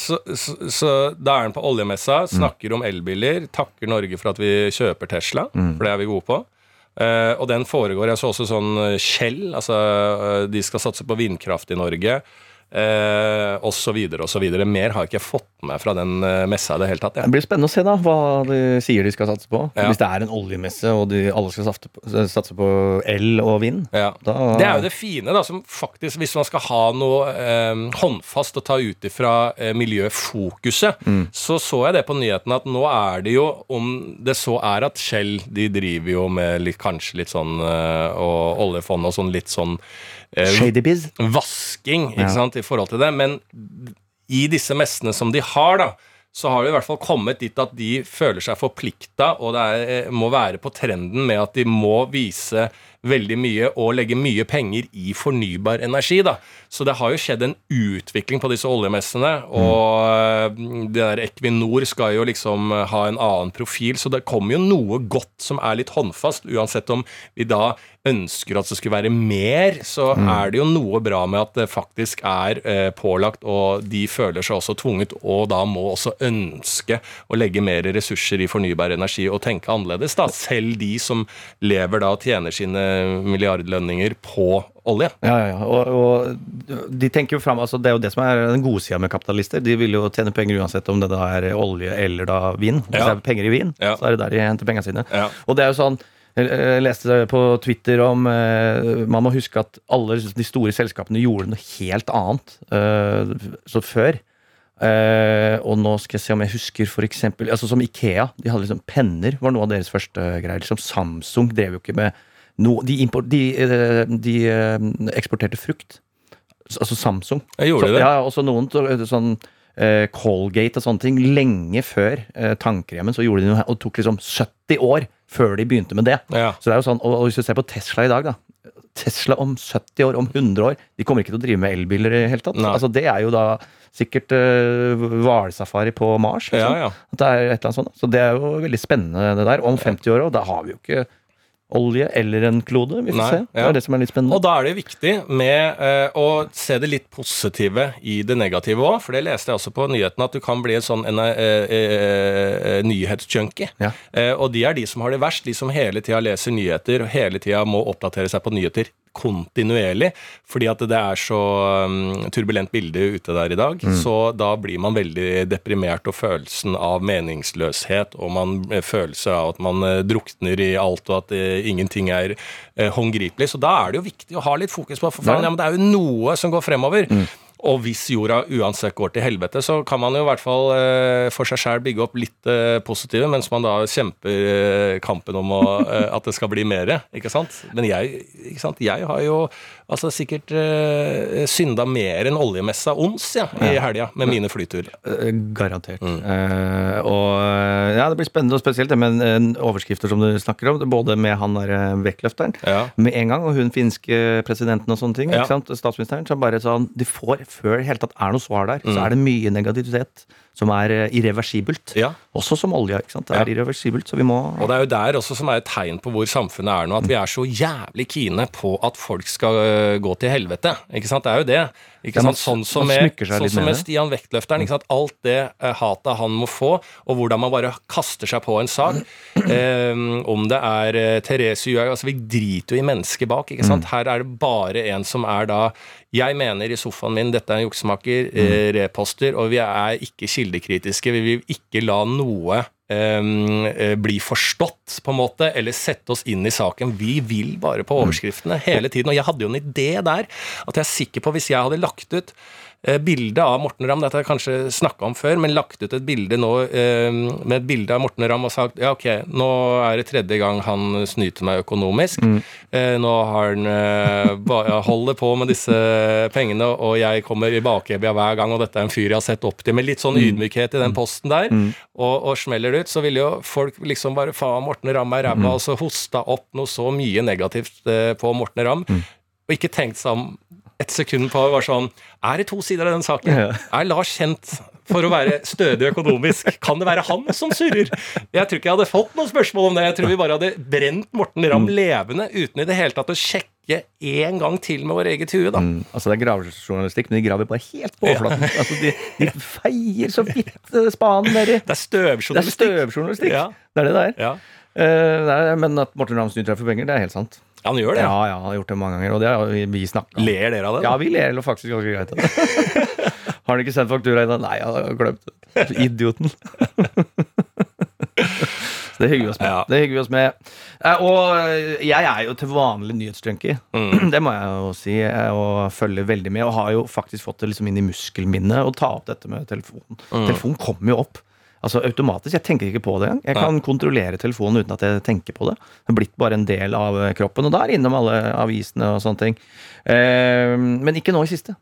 så, så, så da er han på oljemessa, snakker om elbiler, takker Norge for at vi kjøper Tesla, for det er vi gode på. Og den foregår. Jeg så også sånn Shell, altså de skal satse på vindkraft i Norge. Eh, og så videre og så videre. Mer har jeg ikke fått med fra den eh, messa i det hele tatt. Det blir spennende å se da hva de sier de skal satse på. Ja. Hvis det er en oljemesse og de, alle skal satse på, satse på el og vind. Ja. Da, Det er jo det fine, da, som faktisk, hvis man skal ha noe eh, håndfast å ta ut ifra eh, miljøfokuset, så så jeg det på nyhetene at nå er det jo, om det så er at Shell de driver jo med litt, kanskje litt sånn eh, og oljefond og sånn litt sånn. Vasking ikke Ja. sant, i forhold til det. Men i disse messene som de har, da, så har det i hvert fall kommet dit at de føler seg forplikta, og det er, eh, må være på trenden med at de må vise veldig mye og legge mye penger i fornybar energi. da. Så det har jo skjedd en utvikling på disse oljemessene, og eh, det der Equinor skal jo liksom eh, ha en annen profil, så det kommer jo noe godt som er litt håndfast, uansett om vi da ønsker at det skulle være mer, så er det jo noe bra med at det faktisk er eh, pålagt, og de føler seg også tvunget, og da må også ønske å legge mer ressurser i fornybar energi og tenke annerledes, da. Selv de som lever da og tjener sine milliardlønninger på olje. Ja, ja, ja. Og, og de tenker jo fram, altså Det er jo det som er den gode sida med kapitalister. De vil jo tjene penger uansett om det da er olje eller da vin. Hvis Ja. det er penger i vin, Ja. så er det der de henter pengene sine. Ja. Og det er jo sånn jeg leste på Twitter om eh, Man må huske at alle de store selskapene gjorde noe helt annet eh, så før. Eh, og nå skal jeg se om jeg husker for eksempel, altså Som Ikea. De hadde liksom penner, var noe av deres første greier. Liksom Samsung drev jo ikke med noe De, import, de, eh, de eh, eksporterte frukt. Altså Samsung. Jeg gjorde så, det. Ja, også noen sånn eh, Colgate og sånne ting. Lenge før eh, tannkremen så gjorde de noe, og det tok liksom 70 år før de begynte med det. Ja. Så det er jo sånn, og, og hvis du ser på Tesla i dag, da. Tesla om 70 år, om 100 år, de kommer ikke til å drive med elbiler i det hele tatt. Nei. Altså Det er jo da sikkert uh, på Mars. Liksom. Ja, ja. Det er et eller annet sånt. Så det er jo veldig spennende det der. Om 50 år òg, da har vi jo ikke olje eller en klode. Vi får Nei, se. Det ja. er det som er litt spennende. Og da er det viktig med eh, å se det litt positive i det negative òg, for det leste jeg også på nyhetene, at du kan bli en sånn en, eh, eh, nyhetsjunkie. Ja. Eh, og de er de som har det verst, de som hele tida leser nyheter og hele tida må oppdatere seg på nyheter kontinuerlig, fordi at det er så um, turbulent bilde ute der i dag. Så da blir man veldig deprimert, og følelsen av meningsløshet, og man eh, følelse av at man eh, drukner i alt, og at eh, ingenting er håndgripelig. Så da er det jo viktig å ha litt fokus på for faen, ja, men det er jo noe som går fremover. Og hvis jorda uansett går til helvete, så kan man jo i hvert fall eh, for seg sjæl bygge opp litt eh, positive, mens man da kjemper eh, kampen om å, at det skal bli mere. Ikke sant? Men jeg, ikke sant? jeg har jo altså sikkert synda mer enn oljemessa ons ja, i helga med mine flyturer. Garantert. Mm. Eh, og ja, det blir spennende, og spesielt det med overskrifter som du snakker om. Både med han der vektløfteren Ja. med en gang, og hun finske presidenten og sånne ting. Ja. Statsministeren. Så bare sånn, de får, Før det hele tatt er noe svar der, Mm. så er det mye negativitet som er eh, irreversibelt. Ja. Også som olje. ikke sant? Det er Ja. irreversibelt, så vi må Og det er jo der også som er et tegn på hvor samfunnet er nå, at vi er så jævlig kine på at folk skal øh, gå til helvete. Ikke sant? Det er jo det. Ikke sant? Sånn som med, sånn som med. Stian Vektløfteren. Ikke sant? Alt det eh, hatet han må få, og hvordan man bare kaster seg på en sak. Um, om det er eh, Therese Juhaug altså Vi driter jo i mennesket bak. ikke Mm. sant? Her er det bare en som er da Jeg mener i sofaen min dette er en juksemaker, Mm. eh, reposter, og vi er ikke kildekritiske. Vi vil ikke la noe um, eh, bli forstått, på en måte, eller sette oss inn i saken. Vi vil bare på overskriftene hele tiden. Og jeg hadde jo en idé der, at jeg er sikker på, hvis jeg hadde lagt ut bilde av Morten Ramm, dette har jeg kanskje snakka om før, men lagt ut et bilde nå eh, med et bilde av Morten Ramm og sagt ja, ok, nå er det tredje gang han snyter meg økonomisk. Eh, nå har han eh, holder på med disse pengene, og jeg kommer i bakevja hver gang, og dette er en fyr jeg har sett opp til, med litt sånn ydmykhet i den posten der, og, og smeller det ut, så ville jo folk liksom bare faen, Morten Ramm er ræva, og så hosta opp noe så mye negativt eh, på Morten Ramm, og ikke tenkt seg om et sekund på var sånn Er det to sider av den saken? Er Lars kjent for å være stødig økonomisk? Kan det være han som surrer? Jeg tror ikke jeg hadde fått noen spørsmål om det. Jeg tror vi bare hadde brent Morten Ramm levende uten i det hele tatt å sjekke en gang til med vår eget hue, da. Mm, altså Det er gravejournalistikk, men de graver bare helt på overflaten. Altså de, de feier så vidt spanen nedi. Det er Det er støvjournalistikk. støvjournalistikk. Ja. Det er det det er. Ja. Uh, det er. Men at Morten Ramm deg for penger, det er helt sant. Han gjør det. Ja, ja, han har gjort det mange ganger, og det har vi- vi snakka. Ler dere av det? da? Ja, vi ler eller faktisk ganske greit av det. Har han ikke sendt faktura ennå? Nei, jeg har glemt det. Idioten. Så det hygger vi oss med. Ja. Det hygger vi oss med. Eh, Og eh, jeg er jo til vanlig nyhetsjunkie. Mm. Det må jeg jo si. eh, Og følger veldig med. Og har jo faktisk fått det liksom inn i muskelminnet å ta opp dette med telefonen. Mm. Telefonen kommer jo opp. Altså automatisk. Jeg tenker ikke på det engang. Jeg kan kontrollere telefonen uten at jeg tenker på det. Det er blitt bare en del av eh, kroppen. Og da er det innom alle avisene og sånne ting. Eh, men ikke nå i siste.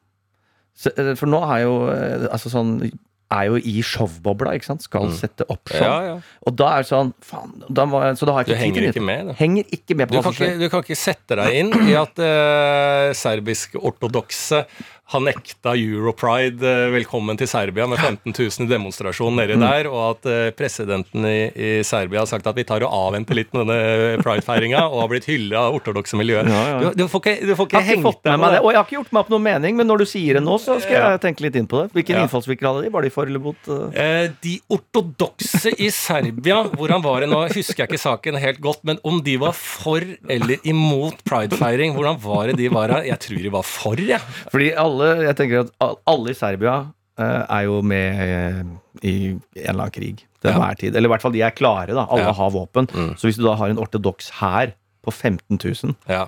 Eh, For nå er jo eh, altså sånn er jo i showbobla, ikke sant? Skal sette opp show. Mm. Ja, ja. Og da er det sånn Faen. Da må så da har jeg ikke tid til ikke med. Henger ikke med på Du hva kan, som ikke, skjer. du kan ikke sette deg inn i at uh, serbisk-ortodokse har nekta Europride eh, velkommen til Serbia med 15 000 i demonstrasjon nedi Mm. der, og at eh, presidenten i, i Serbia har sagt at vi tar og avventer litt med denne pridefeiringa, og har blitt hylla av ortodokse miljøer. Ja, ja. Du, du får ikke, du får ikke hengt med meg det, det. og jeg har ikke gjort meg opp noen mening, men når du sier det nå, så skal jeg tenke litt inn på det. Hvilken Ja. innfallsvinkel hadde de? Var de for eller mot? eh? Eh, de ortodokse i Serbia, hvordan var det nå, husker jeg ikke saken helt godt, men om de var for eller imot pridefeiring, hvordan var det de var her? Jeg tror de var for, jeg. Fordi alle, jeg tenker at alle i Serbia eh, er jo med eh, i en eller annen krig til Ja. enhver tid. Eller i hvert fall de er klare, da. Alle Ja. har våpen. Mm. Så hvis du da har en ortodoks hær på 15 000 Ja.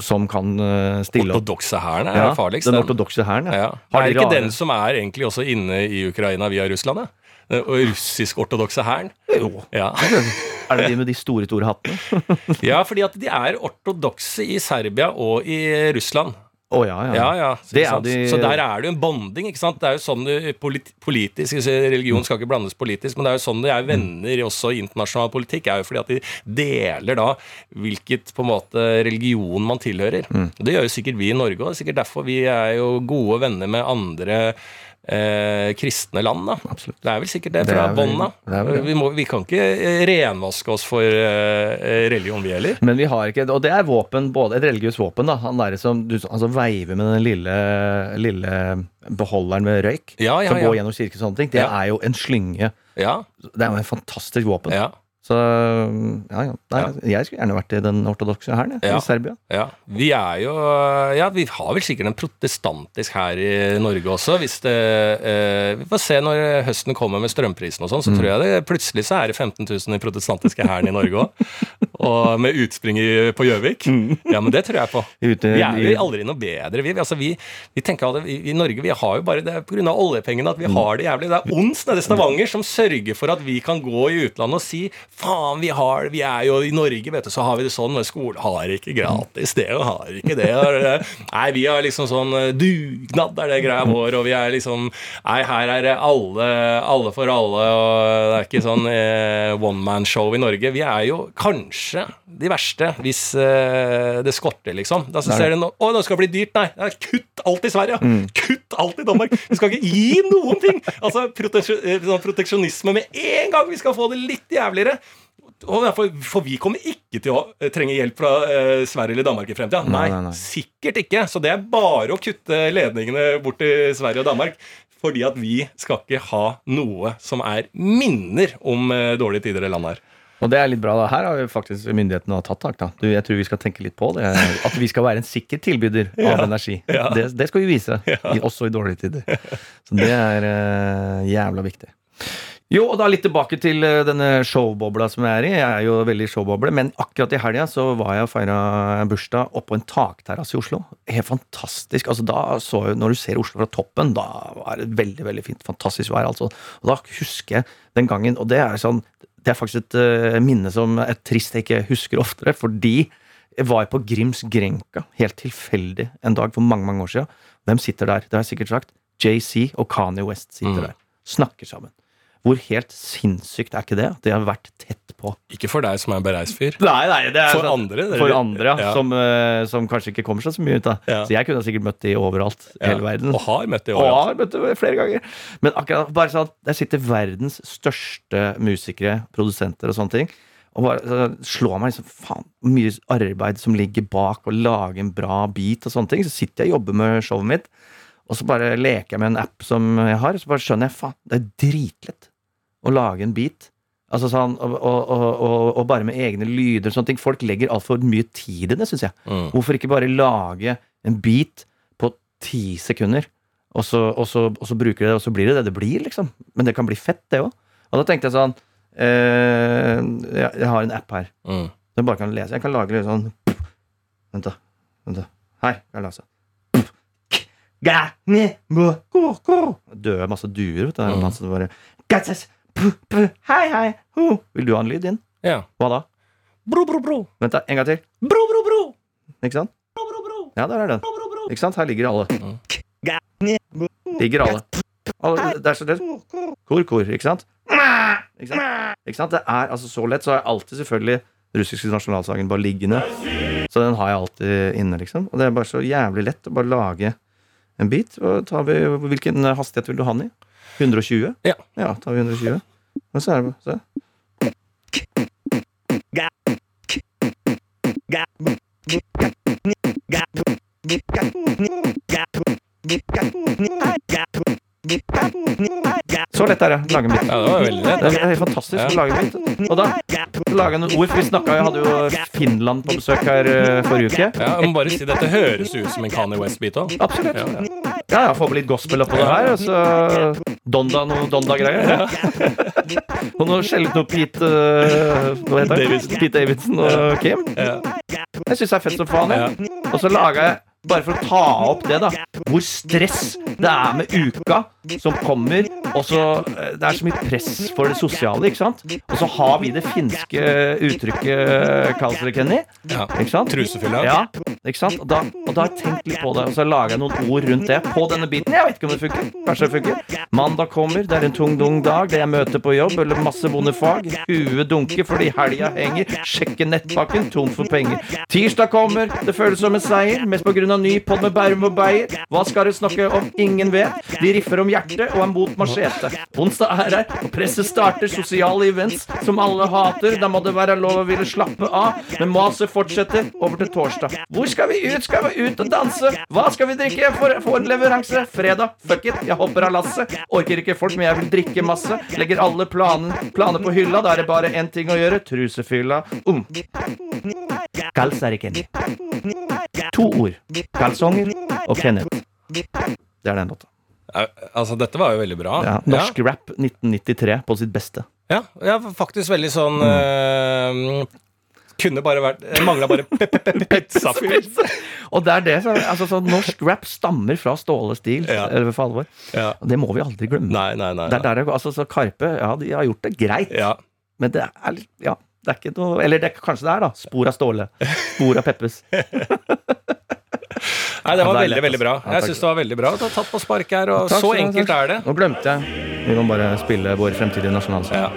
som kan eh, stille opp Ortodokse hæren er Ja, farligst. Den ortodokse hæren, ja. Ja. Har Er det ikke rare- den som er egentlig også inne i Ukraina via Russland? Ja? Den russisk-ortodokse hæren? Jo. Ja. Er det de med de store, store hattene? ja, fordi at de er ortodokse i Serbia og i Russland. Å ja, ja. Ja, ja. Så, Det de- så der er det jo en bonding, ikke sant. Det er jo sånn det polit politisk Religion skal ikke blandes politisk, men det er jo sånn de er venner også i internasjonal politikk. er jo fordi at de deler da hvilket på en måte religion man tilhører. Det gjør jo sikkert vi i Norge òg. Sikkert derfor vi er jo gode venner med andre eh, kristne land, da. Absolutt. Det er vel sikkert det fra bånn av. Vi, må- vi kan ikke eh, renvaske oss for eh, religion, vi heller. Men vi har ikke Og det er våpen, både et religiøst våpen, da. Han derre som du altså, veiver med den lille, lille beholderen med røyk. Ja, ja, som går ja. gjennom kirke og sånne ting. Det er jo en slynge. Ja, Det er jo en fantastisk våpen. ja. Så ja, ja. Nei, Jeg skulle gjerne vært i den ortodokse hæren, Ja. i Serbia. Ja, vi er jo Ja, vi har vel sikkert en protestantisk hær i Norge også, hvis det eh, Vi får se når høsten kommer med strømprisen og sånn, så tror jeg det plutselig så er det 15 000 i protestantiske hæren i Norge òg. Og med utspring i, på Gjøvik. Ja, men det tror jeg på. Vi er jo aldri noe bedre. Vi, altså, vi, vi tenker at I Norge vi har jo bare det er pga. oljepengene at vi har det jævlig. Det er ons nede i Stavanger som sørger for at vi kan gå i utlandet og si faen, vi har det, vi er jo i Norge, vet du, så har vi det sånn. Og skole har ikke gratis det og har ikke det. Nei, vi har liksom sånn eh, dugnad er det greia vår, og vi er liksom Nei, her er det alle, alle for alle, og det er ikke sånn eh, one man show i Norge. Vi er jo kanskje de verste hvis uh, det skorter, liksom. Da så ser du nå Å, det skal bli dyrt. Nei, ja, kutt alt i Sverige. Kutt alt i Danmark. Vi skal ikke gi noen ting! Altså eh, sånn proteksjonisme med en gang. Vi skal få det litt jævligere. Derfor, for vi kommer ikke til å eh, trenge hjelp fra eh, Sverige eller Danmark i fremtida. Nei, nei, nei. sikkert ikke. Så det er bare å kutte ledningene bort til Sverige og Danmark. Fordi at vi skal ikke ha noe som er minner om eh, dårlige tider i landet her. Og det er litt bra. da Her har jo faktisk myndighetene tatt tak. da du, Jeg tror vi skal tenke litt på det. At vi skal være en sikker tilbyder av energi. ja. Det, det skal vi vise, i, også i dårlige tider. Så det er uh, jævla viktig. Jo, og da litt tilbake til eh, denne showbobla som jeg er i. Jeg er jo veldig showboble, men akkurat i helga så var jeg og feira bursdag oppå en takterrasse i Oslo. Helt fantastisk. altså da så jeg, Når du ser Oslo fra toppen, da var det veldig veldig fint. Fantastisk vær, altså. Og da husker jeg den gangen, og det er sånn det er faktisk et eh, minne som er trist jeg ikke husker oftere, fordi jeg var på Grims Grenka helt tilfeldig en dag for mange mange år siden. Hvem sitter der? Det har jeg sikkert sagt. JC og Kanye West sitter Mm. der. Snakker sammen. Hvor helt sinnssykt er ikke det? Det har vært tett på. Ikke for deg som er bereist. Nei, nei, det er For sånn- andre, det For andre, ja. Ja. Som, uh, som kanskje ikke kommer seg så mye ut av. Ja. Så jeg kunne sikkert møtt de overalt. i hele verden. Og har møtt de overalt. Og har møtt de flere ganger. Men akkurat bare sånn at der sitter verdens største musikere, produsenter og sånne ting. Og bare slår meg liksom Faen, hvor mye arbeid som ligger bak å lage en bra beat og sånne ting. Så sitter jeg og jobber med showet mitt, og så bare leker jeg med en app som jeg har, og så bare skjønner jeg faen, det er dritlett å lage en beat. Altså sånn, og, og, og, og, bare med egne lyder. sånne ting. Folk legger altfor mye tid i det, syns jeg. Mm. Hvorfor ikke bare lage en beat på ti sekunder, og så, og, så, og så bruker de det, og så blir det det det blir, liksom. Men det kan bli fett, det òg. Og da tenkte jeg sånn eh, jeg, jeg har en app her. Mm. Jeg bare kan lese. Jeg kan lage litt sånn Vent, da. Vent da. Her. Jeg lese. Døde masse duer, vet du. Mm. Masse bare Hei, hei. ho. Vil du ha en lyd inn? Ja. Hva da? Bro, bro, bro. Vent, da. En gang til. Bro, bro, bro. Ikke sant? Bro, bro, bro. Ja, der er den. Bro, bro, bro. Ikke sant? Her ligger alle. Ligger alle. alle det er så lett. Kor, kor. Ikke sant? Ikke sant? Ikke sant? Det er altså så lett. Så har jeg alltid selvfølgelig russiske nasjonalsangen bare liggende. Så den har jeg alltid inne, liksom. Og det er bare så jævlig lett å bare lage en bit. Og tar vi, hvilken hastighet vil du ha den i? 120? Ja. Ja, tar vi 120. Og så er det bare se. Så lett er det å lage en bit Ja, det var veldig Det er helt fantastisk å lage beat. Og da lager jeg noen ord. For vi snakket, jeg hadde jo Finland på besøk her eh, forrige uke. Ja, jeg må bare si Dette høres ut som en Kanye West-bit òg. Absolutt. Ja, ja. Ja, ja, få på litt gospel oppå det her, og så Donda noe Donda-greier. Ja. og noe skjellet noe Pete uh, Hva heter det? Davidson. Pete Davidson og Kim. Ja. Jeg syns det er fett som faen. jeg. Og så laga jeg bare for å ta opp det, da. Hvor stress det er med uka som kommer. Og så eh, Det er så mye press for det sosiale, ikke sant? Og så har vi det finske uttrykket, Kenny? Ja. Ikke sant? Trusefylla. Ja, ikke sant? Og da, og da har jeg tenkt litt på det, og så lager jeg noen ord rundt det på denne biten. Jeg vet ikke om det funker. Kanskje det funker. Mandag kommer, det er en tung, dung dag. Det er møte på jobb, eller masse vonde fag. Huet dunker fordi helga henger. Sjekke nettpakken, tom for penger. Tirsdag kommer, det føles som en seier. Mest på grunn av ny podd med Bærum og Beyer. Hva skal dere snakke om? Ingen vet. De riffer om hjertet og er mot machete. Onsdag er her, og presset starter. Sosiale events som alle hater. Da må det være lov å ville slappe av. Men maset fortsetter over til torsdag. Hvor skal vi ut? Skal vi ut og danse? Hva skal vi drikke for for leveranse? Fredag. Fuck it, jeg hopper av lasset. Orker ikke folk, men jeg vil drikke masse. Legger alle planer, planer på hylla. Da er det bare én ting å gjøre. Trusefylla. Um. Kalsariken. To ord. Kalsonger og Kenneth. Det er den låta. Ja, Altså, dette var jo veldig bra. Ja, norsk rap 1993 på sitt beste. Ja, ja faktisk veldig sånn eh, Kunne bare vært Mangla bare pizzafyr. Og det er det som, altså, så Norsk rap stammer fra Ståle Stil, Ja. eller for alvor. Ja. Og det må vi aldri glemme. Nei, nei, nei. Det er der altså, så Karpe ja, de har gjort det greit, Ja. men det er ja, det er ikke noe Eller det, kanskje det er, da. Spor av Ståle. Spor av Peppes. Nei, det var Ja, veldig, veldig bra. altså. Ja, Jeg syns det var veldig bra. Du har tatt på spark her, og så enkelt er det. Nå glemte jeg. Vi må bare spille vår fremtidige nasjonalsang. Ja.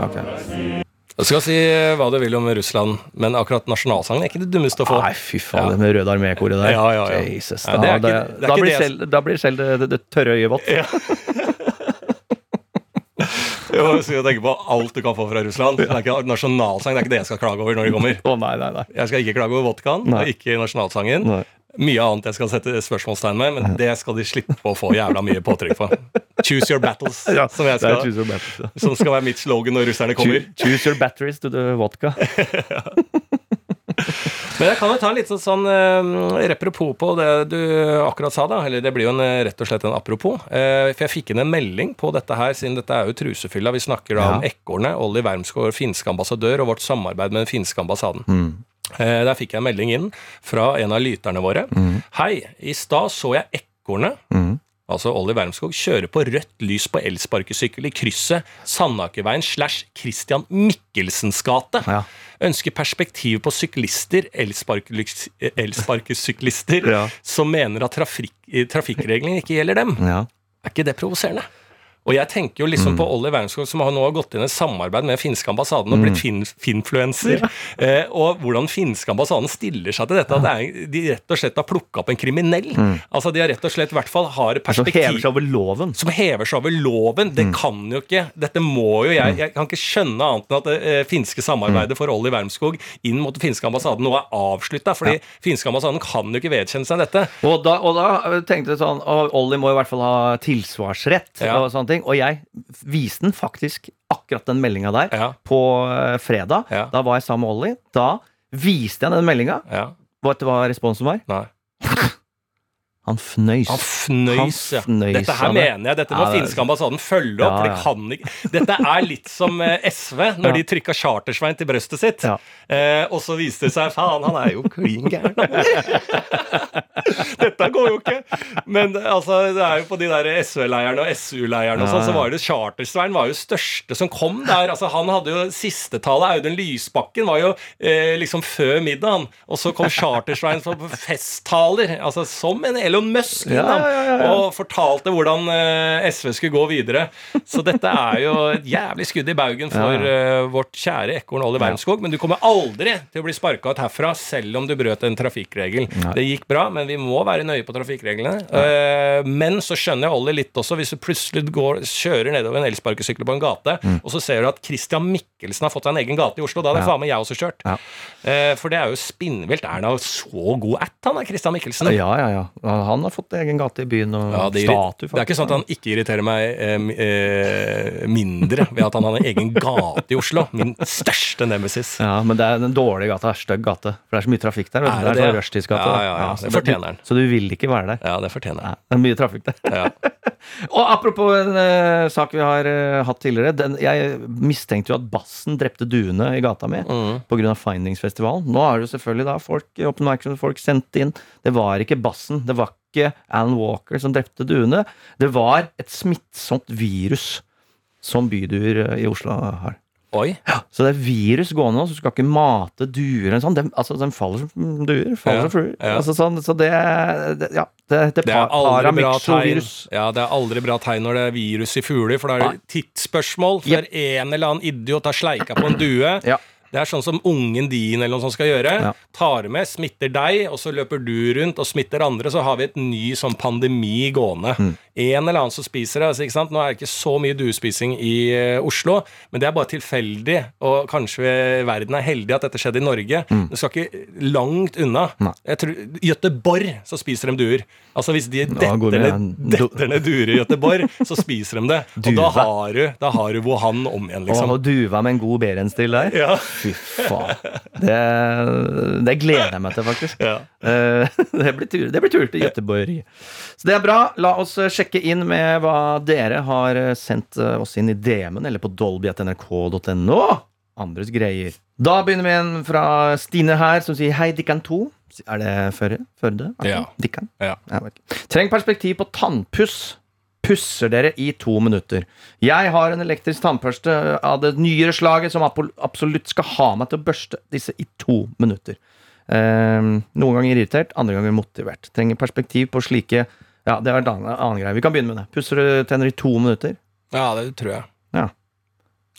Okay. Du skal si eh, hva du vil om Russland, men akkurat nasjonalsangen er ikke det dummeste å få. Nei, fy faen, det med Røde armé-koret der. Ja, ja, ja. Jesus, Ja, da, det da, ikke- det er da, blir selv, da blir selv det, det, det tørre øyet vått. Ja. Jo, jeg tenker på alt du kan få fra Russland. Det er ikke nasjonalsang, det er ikke det jeg skal klage over når de kommer. Å nei, nei, nei. Jeg skal ikke klage over vodkaen, Nei. ikke nasjonalsangen. Nei. Mye annet jeg skal sette spørsmålstegn med, men det skal de slippe å få jævla mye påtrykk på. Choose your battles, Ja, som, jeg skal, choose your battles, ja. som skal være mitt slogan når russerne kommer. Choose, your batteries to the vodka. Men jeg kan jo ta en litt sånn uh, repropos på det du akkurat sa, da. Eller det blir jo en, eh, rett og slett en apropos. Eh, for jeg fikk inn en melding på dette her, siden dette er jo trusefylla. Vi snakker da om Ja. Ekornet, Olli Wermsgaard, finske ambassadør, og vårt samarbeid med den finske ambassaden. Mm. Eh, der fikk jeg en melding inn fra en av lyterne våre. Hei, i stad så jeg Ekornet. Mm. Altså Olli Wermskog kjører på rødt lys på elsparkesykkel i krysset Sandakerveien slash Christian Michelsens gate. Ja. Ønsker perspektiv på syklister, elsparkelys- elsparkesyklister, Ja. som mener at trafik trafikkreglene ikke gjelder dem. Ja. Er ikke det provoserende? Og jeg tenker jo liksom på Olli Wermskog, som har nå har gått inn i et samarbeid med finske ambassaden og blitt fin finfluenser. Eh, og hvordan finske ambassaden stiller seg til dette. At det er, de rett og slett har plukka opp en kriminell. Altså De har rett og slett i hvert fall har Som hever seg over loven. som hever seg over loven. Det kan jo ikke Dette må jo jeg Jeg kan ikke skjønne annet enn at det eh, finske samarbeidet for Olli Wermskog inn mot den finske ambassaden nå er avslutta. Fordi finske ambassaden kan jo ikke vedkjenne seg dette. Og da, og da tenkte jeg sånn Olli må i hvert fall ha tilsvarsrett. Ja. og sånne ting melding, og jeg viste den faktisk akkurat den meldinga der Ja. på eh, fredag. Ja. Da var jeg sammen med Ollie. Da viste jeg den meldinga. Ja. Vet du hva responsen var? Nei. Han fnøys. Han fnøys, ja. Han fnøys Dette her mener jeg. Dette må Ja, det finske ambassaden følge opp. Ja, for det de kan ikke Dette er litt som eh, SV, når Ja. de trykka Chartersvein til brøstet sitt. Ja. Eh, og så viste det seg faen, han er jo klin gæren. Dette går jo ikke. Men altså, det er jo på de der SV-leierne og SU-leierne og sånn, så var det Chartersvein var jo største som kom der. Altså, han hadde jo sistetallet. Audun Lysbakken var jo eh, liksom før middagen. Og så kom Chartersvein på festtaler, altså som en Elon Musk innom, ja, ja, og fortalte hvordan eh, SV skulle gå videre. Så dette er jo et jævlig skudd i baugen for eh, vårt kjære ekorn Olli Wermskog. Men du kommer aldri til å bli sparka ut herfra selv om du brøt en trafikkregel. Nei. Det gikk bra, men vi må være nøye på trafikkreglene. Eh, men så skjønner jeg Olli litt også, hvis du plutselig går, kjører nedover en elsparkesykkel på en gate, og så ser du at Christian Mikkelsen har fått seg en egen gate i Oslo. Da hadde Mm. Ja. faen meg jeg også kjørt. Ja. Eh, for det er jo spinnvilt. Er han så god at, han er Christian Mikkelsen? Ja, ja, ja. Han har fått egen gate i byen og Ja, det, statue, det er ikke sånn at han ikke irriterer meg eh, eh, mindre ved at han har en egen gate i Oslo. Min største nemesis. Ja, men det er en dårlig gate. Stygg gate. For det er så mye trafikk der. Er Det det er det? sånn rushtidsgate. Ja, da. ja, ja. så Det det- fortjener den. Så du vil ikke være der. Ja, det fortjener den. Ja, det er mye trafikk der. Ja. Og apropos en uh, sak vi har uh, hatt tidligere. Den, jeg mistenkte jo at bassen drepte duene i gata mi Mm. pga. Findingsfestivalen. Nå har jo selvfølgelig da folk, folk sendt inn Det var ikke bassen. Det var ikke Alan Walker som drepte duene. Det var et smittsomt virus som byduer eh, i Oslo har. Oi. Så det er virus gående nå, så du skal ikke mate duer sånn. De, altså, den faller som duer. Faller Ja, som fluer. ja. Altså, sånn, så det, det Ja. Det, det, Det er aldri bra tegn. Ja, det er aldri bra tegn når det er virus i fugler, for da er det tidsspørsmål før en eller annen idiot har sleika på en due. Ja. Det er sånn som ungen din eller noe sånt skal gjøre. Ja. Tar med, smitter deg, og så løper du rundt og smitter andre. Så har vi et ny sånn pandemi gående. Mm. En eller annen som spiser det. Altså, ikke sant? Nå er det ikke så mye duespising i eh, Oslo, men det er bare tilfeldig. Og kanskje verden er heldig at dette skjedde i Norge. Det skal ikke langt unna. Mm. Jeg tror, I Göteborg så spiser de duer. Altså Hvis de detter ned, detter ned duer i Gøteborg, så spiser de det. Og da har du, da har du Wuhan om igjen, liksom. Og duva med en god berenstil der. Ja. Fy faen. Det, det gleder jeg meg til, faktisk. Ja. Eh, Det blir tur, det blir tur til Göteborg. Så det er bra. La oss eh, sjekke inn med hva dere har eh, sendt oss inn i DM-en eller på dolby.nrk.no. Andres greier. Da begynner vi en fra Stine her, som sier hei, Dikkan 2. Er det Førde? Førde? Ja. Dikkan? Ja. Treng perspektiv på tannpuss. Pusser dere i to minutter. Jeg har en elektrisk tannbørste av det nyere slaget som absolutt skal ha meg til å børste disse i to minutter. Eh, noen ganger irritert, andre ganger motivert. Trenger perspektiv på slike Ja, det er en annen, greie. Vi kan begynne med det. Pusser du tenner i to minutter? Ja, det tror jeg. Ja.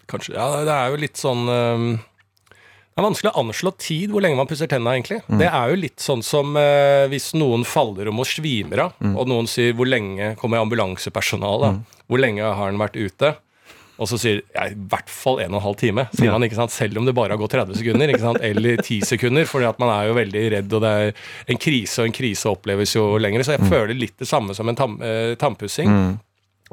Kanskje. Ja, det er jo litt sånn øhm, Det er vanskelig å anslå tid hvor lenge man pusser tenna, egentlig. Mm. Det er jo litt sånn som eh, hvis noen faller om og svimer av, Mm. og noen sier 'hvor lenge kommer ambulansepersonalet'? Hvor lenge har han vært ute? Og så sier ja, i hvert fall en og en halv time, sier Ja. man, ikke sant? selv om det bare har gått 30 sekunder, ikke sant? eller 10 sekunder, For man er jo veldig redd, og det er en krise, og en krise oppleves jo lenger. Så jeg føler litt det samme som en tam, eh, tannpussing.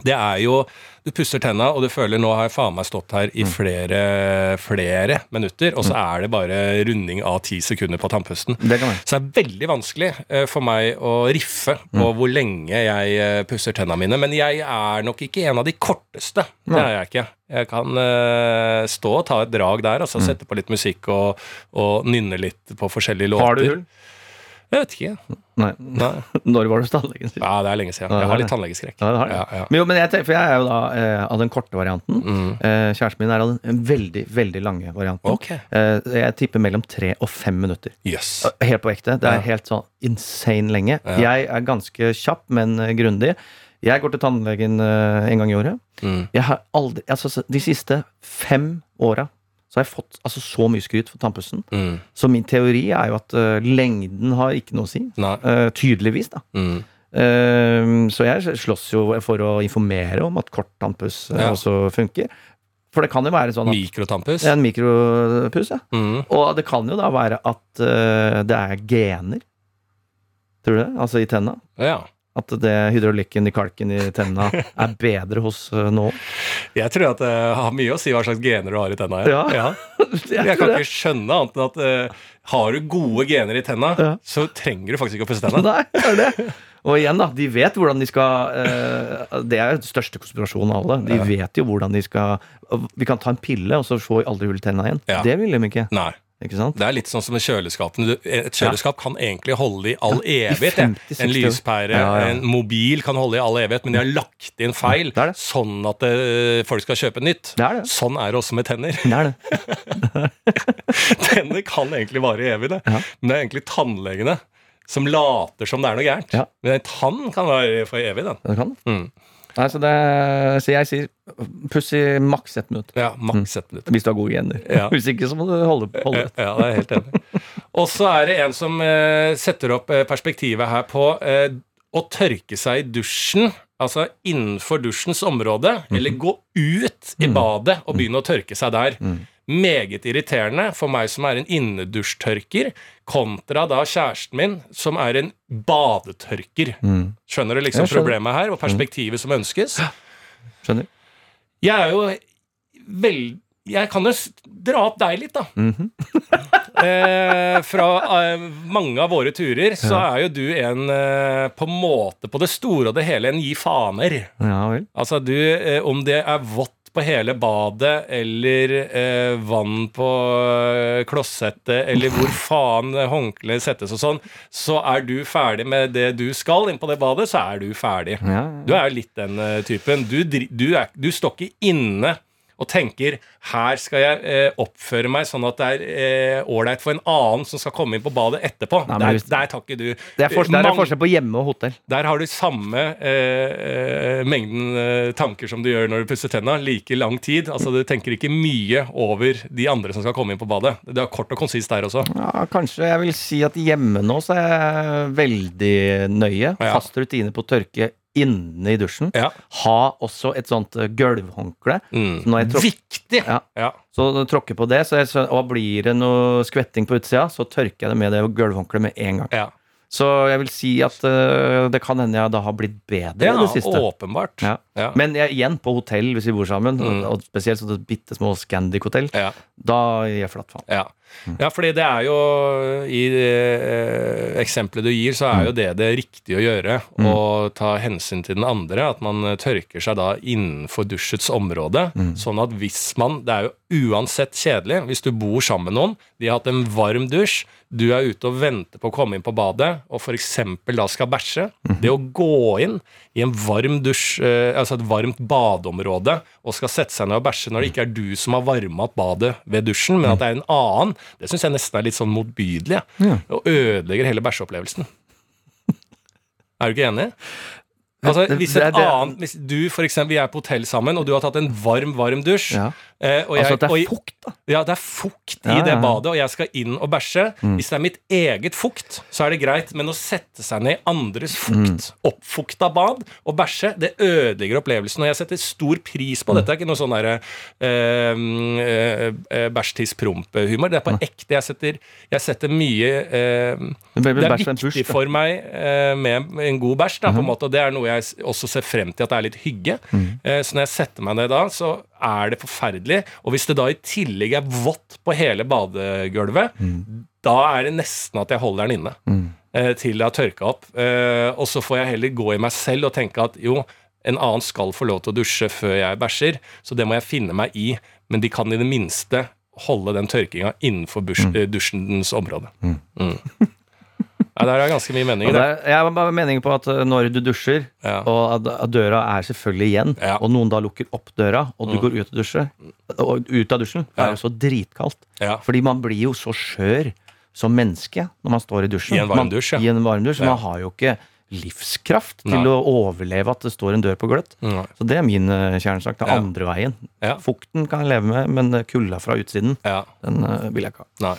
Det er jo Du pusser tenna, og du føler nå har jeg faen meg stått her i flere, flere minutter, og så er det bare runding av ti sekunder på tannpusten. Det. Så det er veldig vanskelig eh, for meg å riffe på hvor lenge jeg eh, pusser tenna mine. Men jeg er nok ikke en av de korteste. Det er jeg ikke. Jeg kan eh, stå og ta et drag der, og så sette på litt musikk og, og nynne litt på forskjellige låter. Har du hull? Jeg vet ikke. Nei. Nei. Når var du hos tannlegen sist? Ja, det er lenge siden. Jeg har litt tannlegeskrekk. Ja. Ja, ja. Men, jo, men jeg, for jeg er jo da eh, av den korte varianten. Mm. Eh, kjæresten min er av den veldig, veldig lange varianten. Ok. Eh, jeg tipper mellom tre og fem minutter. Yes. Helt på ekte. Det er helt sånn insane lenge. Jeg er ganske kjapp, men eh, grundig. Jeg går til tannlegen eh, en gang i året. Mm. Jeg har aldri, altså, de siste fem åra så har jeg fått altså, så mye skryt for tannpussen. Mm. Så min teori er jo at uh, lengden har ikke noe å si. Eh, tydeligvis, da. Mm. Ehm, så jeg slåss jo for å informere om at kort tannpuss eh, Ja. også funker. For det kan jo være sånn at Mikrotannpuss. en mikropuss, ja. Mm. Og det kan jo da være at eh, det er gener. Tror du det? Altså i tenna. Ja. At det hydraulikken i kalken i tenna er bedre hos eh, nå? Jeg tror at det har mye å si hva slags gener du har i tenna. Ja. Ja. Jeg kan ikke skjønne annet enn at uh, har du gode gener i tenna, Ja. så trenger du faktisk ikke å pusse tenna. Nei, er det. Og igjen, da. De vet hvordan de skal eh, Det er den største konspirasjonen av alle. De vet jo hvordan de skal Vi kan ta en pille, og så vi aldri hull i tenna igjen. Ja. Det vil de ikke. Nei. Det er litt sånn som med kjøleskapene. Et kjøleskap kan egentlig holde i all evighet. I 50-60 En lyspære, Ja, ja. en mobil kan holde i all evighet, men de har lagt inn feil Det det. sånn at det, folk skal kjøpe nytt. Er. Sånn er det også med tenner. Er. Tenner kan egentlig vare evig, det. Ja. Men det er egentlig tannlegene som later som det er noe gærent. Ja. Men en tann kan være for evig, den. Det kan. Mm. Nei, så, det, så jeg sier puss i maks ett minutt. Ja, maks ett minutt. Hvis du har gode gener. Ja. Hvis ikke, så må du holde, holde. Ja, det er helt enig. Og så er det en som eh, setter opp eh, perspektivet her på eh, å tørke seg i dusjen, altså innenfor dusjens område, eller gå ut i badet og begynne å tørke seg der. Meget irriterende for meg som er en innedusjtørker, kontra da kjæresten min, som er en badetørker. Skjønner du liksom skjønner. problemet her, og perspektivet som ønskes? Skjønner? Jeg er jo vel... Jeg kan jo dra opp deg litt, da. eh, fra eh, mange av våre turer så er jo du en eh, på en måte på det store og det hele en gi faner. Ja vel. Altså du, eh, om det er vått på hele badet, eller eh, vann på eh, klosettet, eller hvor faen håndkleet settes og sånn, så er du ferdig med det du skal inn på det badet, så er du ferdig. Ja, Du er jo litt den eh, typen. Du, du, er, du står ikke inne og tenker her skal jeg eh, oppføre meg sånn at det er eh, for en annen som skal komme inn på badet etterpå. Nei, der, der tar ikke du Det er, forskjell, der er forskjell på hjemme og hotell. Der har du samme eh, eh, mengden eh, tanker som du gjør når du pusser tenna. Like lang tid. Altså Du tenker ikke mye over de andre som skal komme inn på badet. Det er kort og konsist der også. Ja, kanskje jeg vil si at hjemme nå så er jeg veldig nøye. Ja. Fast rutine på å tørke inne i dusjen. Ja. Ha også et sånt eh, gulvhåndkle. Mm. Så Viktig! Ja. Ja. Så når jeg tråkker på det, så jeg, og blir det noe skvetting på utsida, så tørker jeg det med det gulvhåndkleet med en gang. ja. Så jeg vil si at uh, det kan hende jeg da har blitt bedre i det siste. åpenbart. Ja. Ja. Men jeg, igjen, på hotell, hvis vi bor sammen, Mm. og, spesielt sånne bitte små Scandic-hotell, Ja. da gir jeg flatt faen. Ja. ja, fordi det er jo I eh, eksempelet du gir, så er jo det det riktige å gjøre. Å ta hensyn til den andre. At man eh, tørker seg da innenfor dusjets område. Sånn at hvis man Det er jo uansett kjedelig hvis du bor sammen med noen, de har hatt en varm dusj, du er ute og venter på å komme inn på badet, og f.eks. da skal bæsje. Det å gå inn i en varm dusj, eh, altså et varmt badeområde, og skal sette seg ned og bæsje når det ikke er du som har varma opp badet ved dusjen, men at det er en annen, det syns jeg nesten er litt sånn motbydelig. Ja. Og ødelegger hele bæsjeopplevelsen. Er du ikke enig? Altså, hvis, et annet, hvis du for eksempel, Vi er på hotell sammen, og du har tatt en varm, varm dusj. Ja. eh, jeg, Altså at det er fukt, da. ja, det er fukt Ja, i det badet, og jeg skal inn og bæsje. Mm. Hvis det er mitt eget fukt, så er det greit, men å sette seg ned i andres Mm. fukt, oppfukta bad, og bæsje, det ødelegger opplevelsen. Og jeg setter stor pris Mm. på dette. er ikke noe sånn derre øh, eh, eh, bæsj, tiss, promp-humor. Det er på ekte. Jeg setter, jeg setter mye øh, Det er bæsj med en viktig for meg eh, med en god bæsj, da, på en Mhm. måte, og det er noe jeg også ser frem til at det er litt hygge. Mhm. Eh, så når jeg setter meg ned da, så er det forferdelig. Og hvis det da i tillegg er vått på hele badegulvet, mm. da er det nesten at jeg holder den inne. mm. Til det har tørka opp. Eh, Og så får jeg heller gå i meg selv og tenke at jo, en annen skal få lov til å dusje før jeg bæsjer, så det må jeg finne meg i. Men de kan i det minste holde den tørkinga innenfor eh, dusjens område. Mm. Ja, der er ganske mye meninger. det Det. er, jeg har bare meningen på at uh, når du dusjer, Ja. og at, døra er selvfølgelig igjen, Ja. og noen da lukker opp døra, og du Mm. går ut og ut av dusjen, det er jo så dritkaldt. Fordi man blir jo så skjør som menneske når man står i dusjen. I en varm dusj, ja. I en varm dusj. Man har jo ikke livskraft til Nei. å overleve at det står en dør på gløtt. Nei. Så det er min uh, kjernesak. Den Ja. andre veien. Ja. Fukten kan jeg leve med, men kulda fra utsiden, ja. den uh, vil jeg ikke ha. Nei.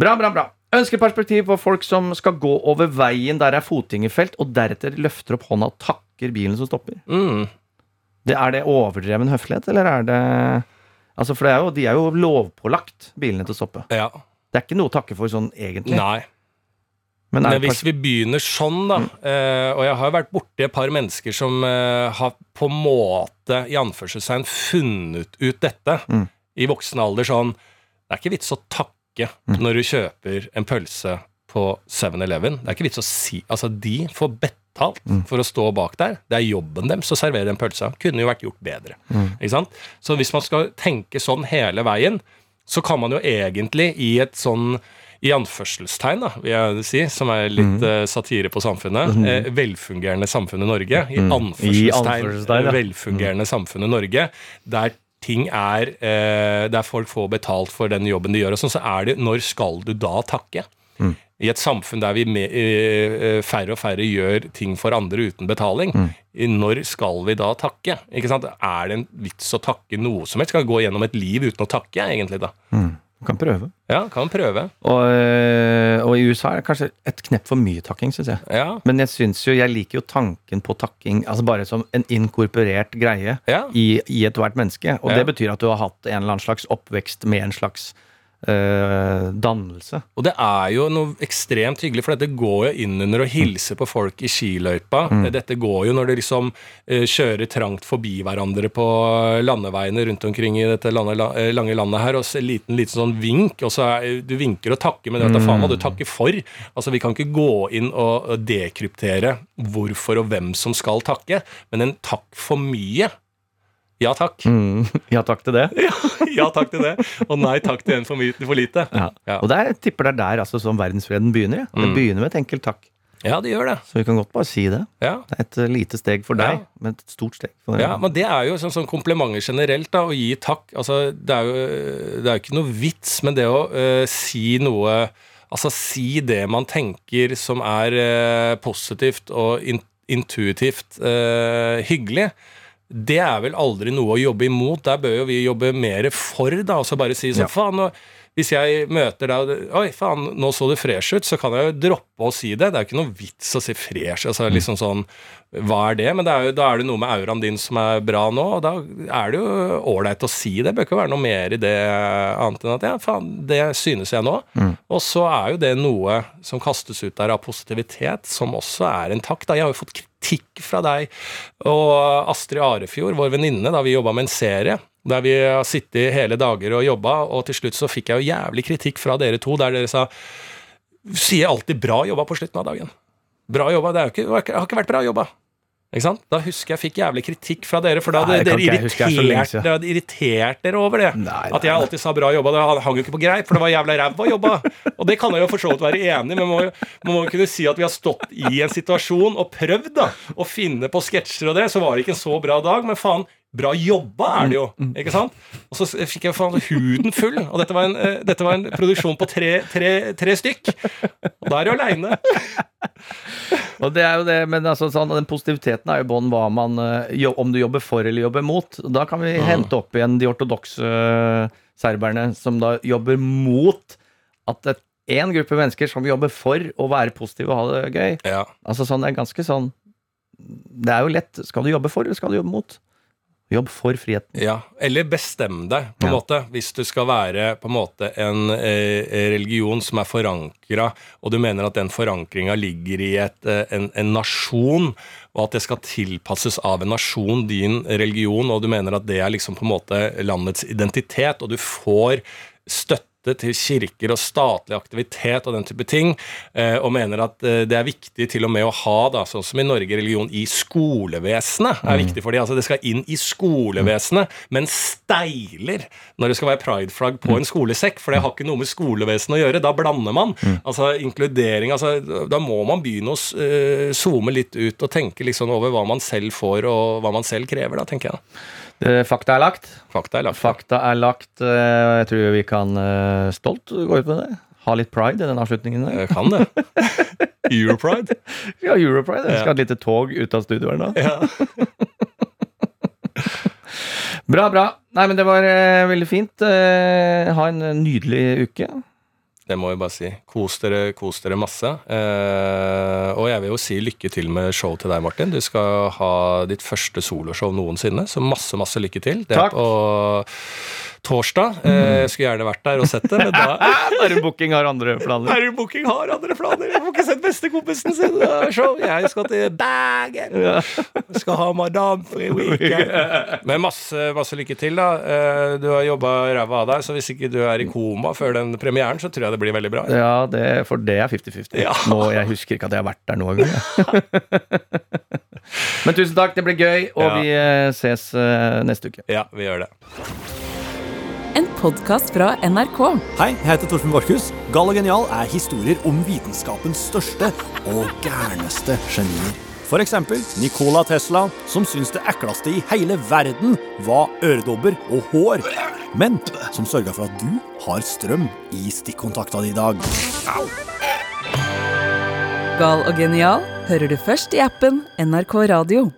Bra, bra, bra. Ønskeperspektiv på folk som skal gå over veien der det er fotgjengerfelt, og deretter løfter opp hånda og takker bilen som stopper. Mm. Det, er det overdreven høflighet, eller er det Altså, For det er jo, de er jo lovpålagt, bilene til å stoppe. Ja. Det er ikke noe å takke for sånn egentlig. Nei. Men Men hvis vi begynner sånn, da eh, Og jeg har jo vært borti et par mennesker som eh, har på en måte i anførselstegn funnet ut dette Mm. i voksen alder sånn Det er ikke vits å takke Mm. når du kjøper en pølse på 7-Eleven. Det er ikke vits å si Altså, de får betalt Mm. for å stå bak der. Det er jobben deres å servere den pølsa. Kunne jo vært gjort bedre. Mm. Ikke sant? Så hvis man skal tenke sånn hele veien, så kan man jo egentlig i et sånn i anførselstegn, da, vil jeg si, som er litt eh, satire på samfunnet. Eh, velfungerende samfunnet Norge. I anførselstegn, anførselstegn, ja. velfungerende samfunnet Norge. Der ting er eh, Der folk får betalt for den jobben de gjør, og sånn, så er det Når skal du da takke? I et samfunn der vi med, eh, eh, færre og færre gjør ting for andre uten betaling, mm. når skal vi da takke? Er det en vits å takke noe som helst? Skal vi gå gjennom et liv uten å takke, egentlig, da? Du kan prøve. Ja, kan prøve. Og, øh, og i USA er det kanskje et knepp for mye takking, syns jeg. Ja. Men jeg synes jo, jeg liker jo tanken på takking altså bare som en inkorporert greie Ja. i, i ethvert menneske. Og Ja. det betyr at du har hatt en eller annen slags oppvekst med en slags dannelse. Og det er jo noe ekstremt hyggelig, for dette går jo inn under å hilse på folk i skiløypa. Dette går jo når de liksom eh, kjører trangt forbi hverandre på landeveiene rundt omkring i dette lange, eh, lange landet her, og så en liten, liten sånn vink, og så er, du vinker og takker, men det vet faen hva du takker for. Altså, vi kan ikke gå inn og dekryptere hvorfor og hvem som skal takke, men en takk for mye. Ja takk. Mm. Ja takk til det. Ja takk til det. Og nei takk til en for, for lite. Ja. Ja. Og der tipper det er der altså, som verdensfreden begynner. Ja. Det begynner med et enkelt takk. Ja, det gjør det. Så vi kan godt bare si det. Ja. Det er et øh, lite steg for deg, Ja. men et stort steg for Ja, men det er jo sånn, sånn komplimenter generelt, da, å gi takk. Altså, det er jo det er jo ikke noe vits, men det å eh, si noe Altså si det man tenker som er eh, positivt og in intuitivt eh, hyggelig. Det er vel aldri noe å jobbe imot. Der bør jo vi jobbe mer for, da. Og så bare si sånn Ja. Faen, hvis jeg møter deg Oi, faen, nå så du fresh ut, så kan jeg jo droppe å si det. Det er jo ikke noe vits å si fresh. Altså, liksom sånn, hva er det? Men det er jo, da er det noe med auraen din som er bra nå, og da er det jo ålreit å si det. Det bør ikke være noe mer i det annet enn at ja, faen, det synes jeg nå. Og så er jo det noe som kastes ut der av positivitet, som også er en takk. Da. Jeg har jo fått kritikk fra deg og Astrid Arefjord, vår venninne, da vi jobba med en serie. Der vi har sittet hele dager og jobba, og til slutt så fikk jeg jo jævlig kritikk fra dere to, der dere sa Sier alltid 'bra jobba' på slutten av dagen. Bra jobba, det, ikke, det har ikke vært bra jobba. Ikke sant? Da husker jeg fikk jævlig kritikk fra dere, for da hadde dere er irritert, dere hadde irritert dere over det. Nei, At jeg alltid sa 'bra jobba', det hang jo ikke på greip, for det var jævla ræva jobba. Og det kan jeg jo for så vidt være enig i, men man må jo kunne si at vi har stått i en situasjon og prøvd da, å finne på sketsjer og det, så var det ikke en så bra dag, men faen, Bra jobba er det jo, ikke sant? Og så fikk jeg faen huden full, og dette var en, eh, dette var en produksjon på tre, tre, tre stykk. Og da er du aleine. Og det er jo det, men altså, sånn, den positiviteten er jo bånn hva man eh, Om du jobber for eller jobber mot. Da kan vi hente opp igjen de ortodokse eh, serberne som da jobber mot at et, en gruppe mennesker som jobber for å være positive og ha det gøy. Ja. Altså sånn, det er ganske sånn Det er jo lett. Skal du jobbe for, eller skal du jobbe mot? Jobb for friheten. Ja, eller bestem deg, på en Ja. måte. Hvis du skal være på en måte en eh, religion som er forankra, og du mener at den forankringa ligger i et, eh, en, en nasjon, og at det skal tilpasses av en nasjon, din religion, og du mener at det er liksom på en måte landets identitet, og du får støtte til kirker og statlig aktivitet og den type ting, eh, og mener at eh, det er viktig til og med å ha, da, sånn som i Norge, religion i skolevesenet er viktig for dem. Altså, det skal inn i skolevesenet, men steiler når det skal være prideflagg på en skolesekk, for det har ikke noe med skolevesenet å gjøre. Da blander man. Altså inkludering altså, Da må man begynne å eh, zoome litt ut og tenke liksom over hva man selv får, og hva man selv krever, da, tenker jeg. Eh, Fakta er lagt. Fakta er lagt. Fakta er lagt. eh, Jeg tror vi kan eh, stolt gå ut med det. Ha litt pride i den avslutningen. der. Jeg kan det. Europride. Ja, Europride. Vi skal ha et lite tog ut av studioet her nå. Ja. Bra, bra. Nei, men det var veldig fint. Ha en nydelig uke. Det må jeg bare si. Kos dere, kos dere masse. Eh, og jeg vil jo si lykke til med show til deg, Martin. Du skal ha ditt første soloshow noensinne, så masse, masse lykke til. Det Takk. på torsdag. Eh, skulle gjerne vært der og sett det, men da Bare Booking har andre planer. Harry Booking har andre planer. Jeg får ikke sett bestekompisen sin. Show. Jeg skal til Bergen. Skal ha madame for en weekend. Men masse, masse lykke til, da. Eh, Du har jobba ræva av deg, så hvis ikke du er i koma før den premieren, så tror jeg det blir veldig bra. Ja, det, for det er 50-50. Ja. Nå, Jeg husker ikke at jeg har vært der noen gang. Men tusen takk, det ble gøy, og Ja. vi eh, ses neste uke. Ja, vi gjør det. Podkast fra NRK. Hei, jeg heter Torfinn Borchhus. Gal og genial er historier om vitenskapens største og gærneste genier. F.eks. Nicola Tesla, som syntes det ekleste i hele verden var øredobber og hår. Men som sørga for at du har strøm i stikkontakta di i dag. Gal og genial hører du først i appen NRK Radio.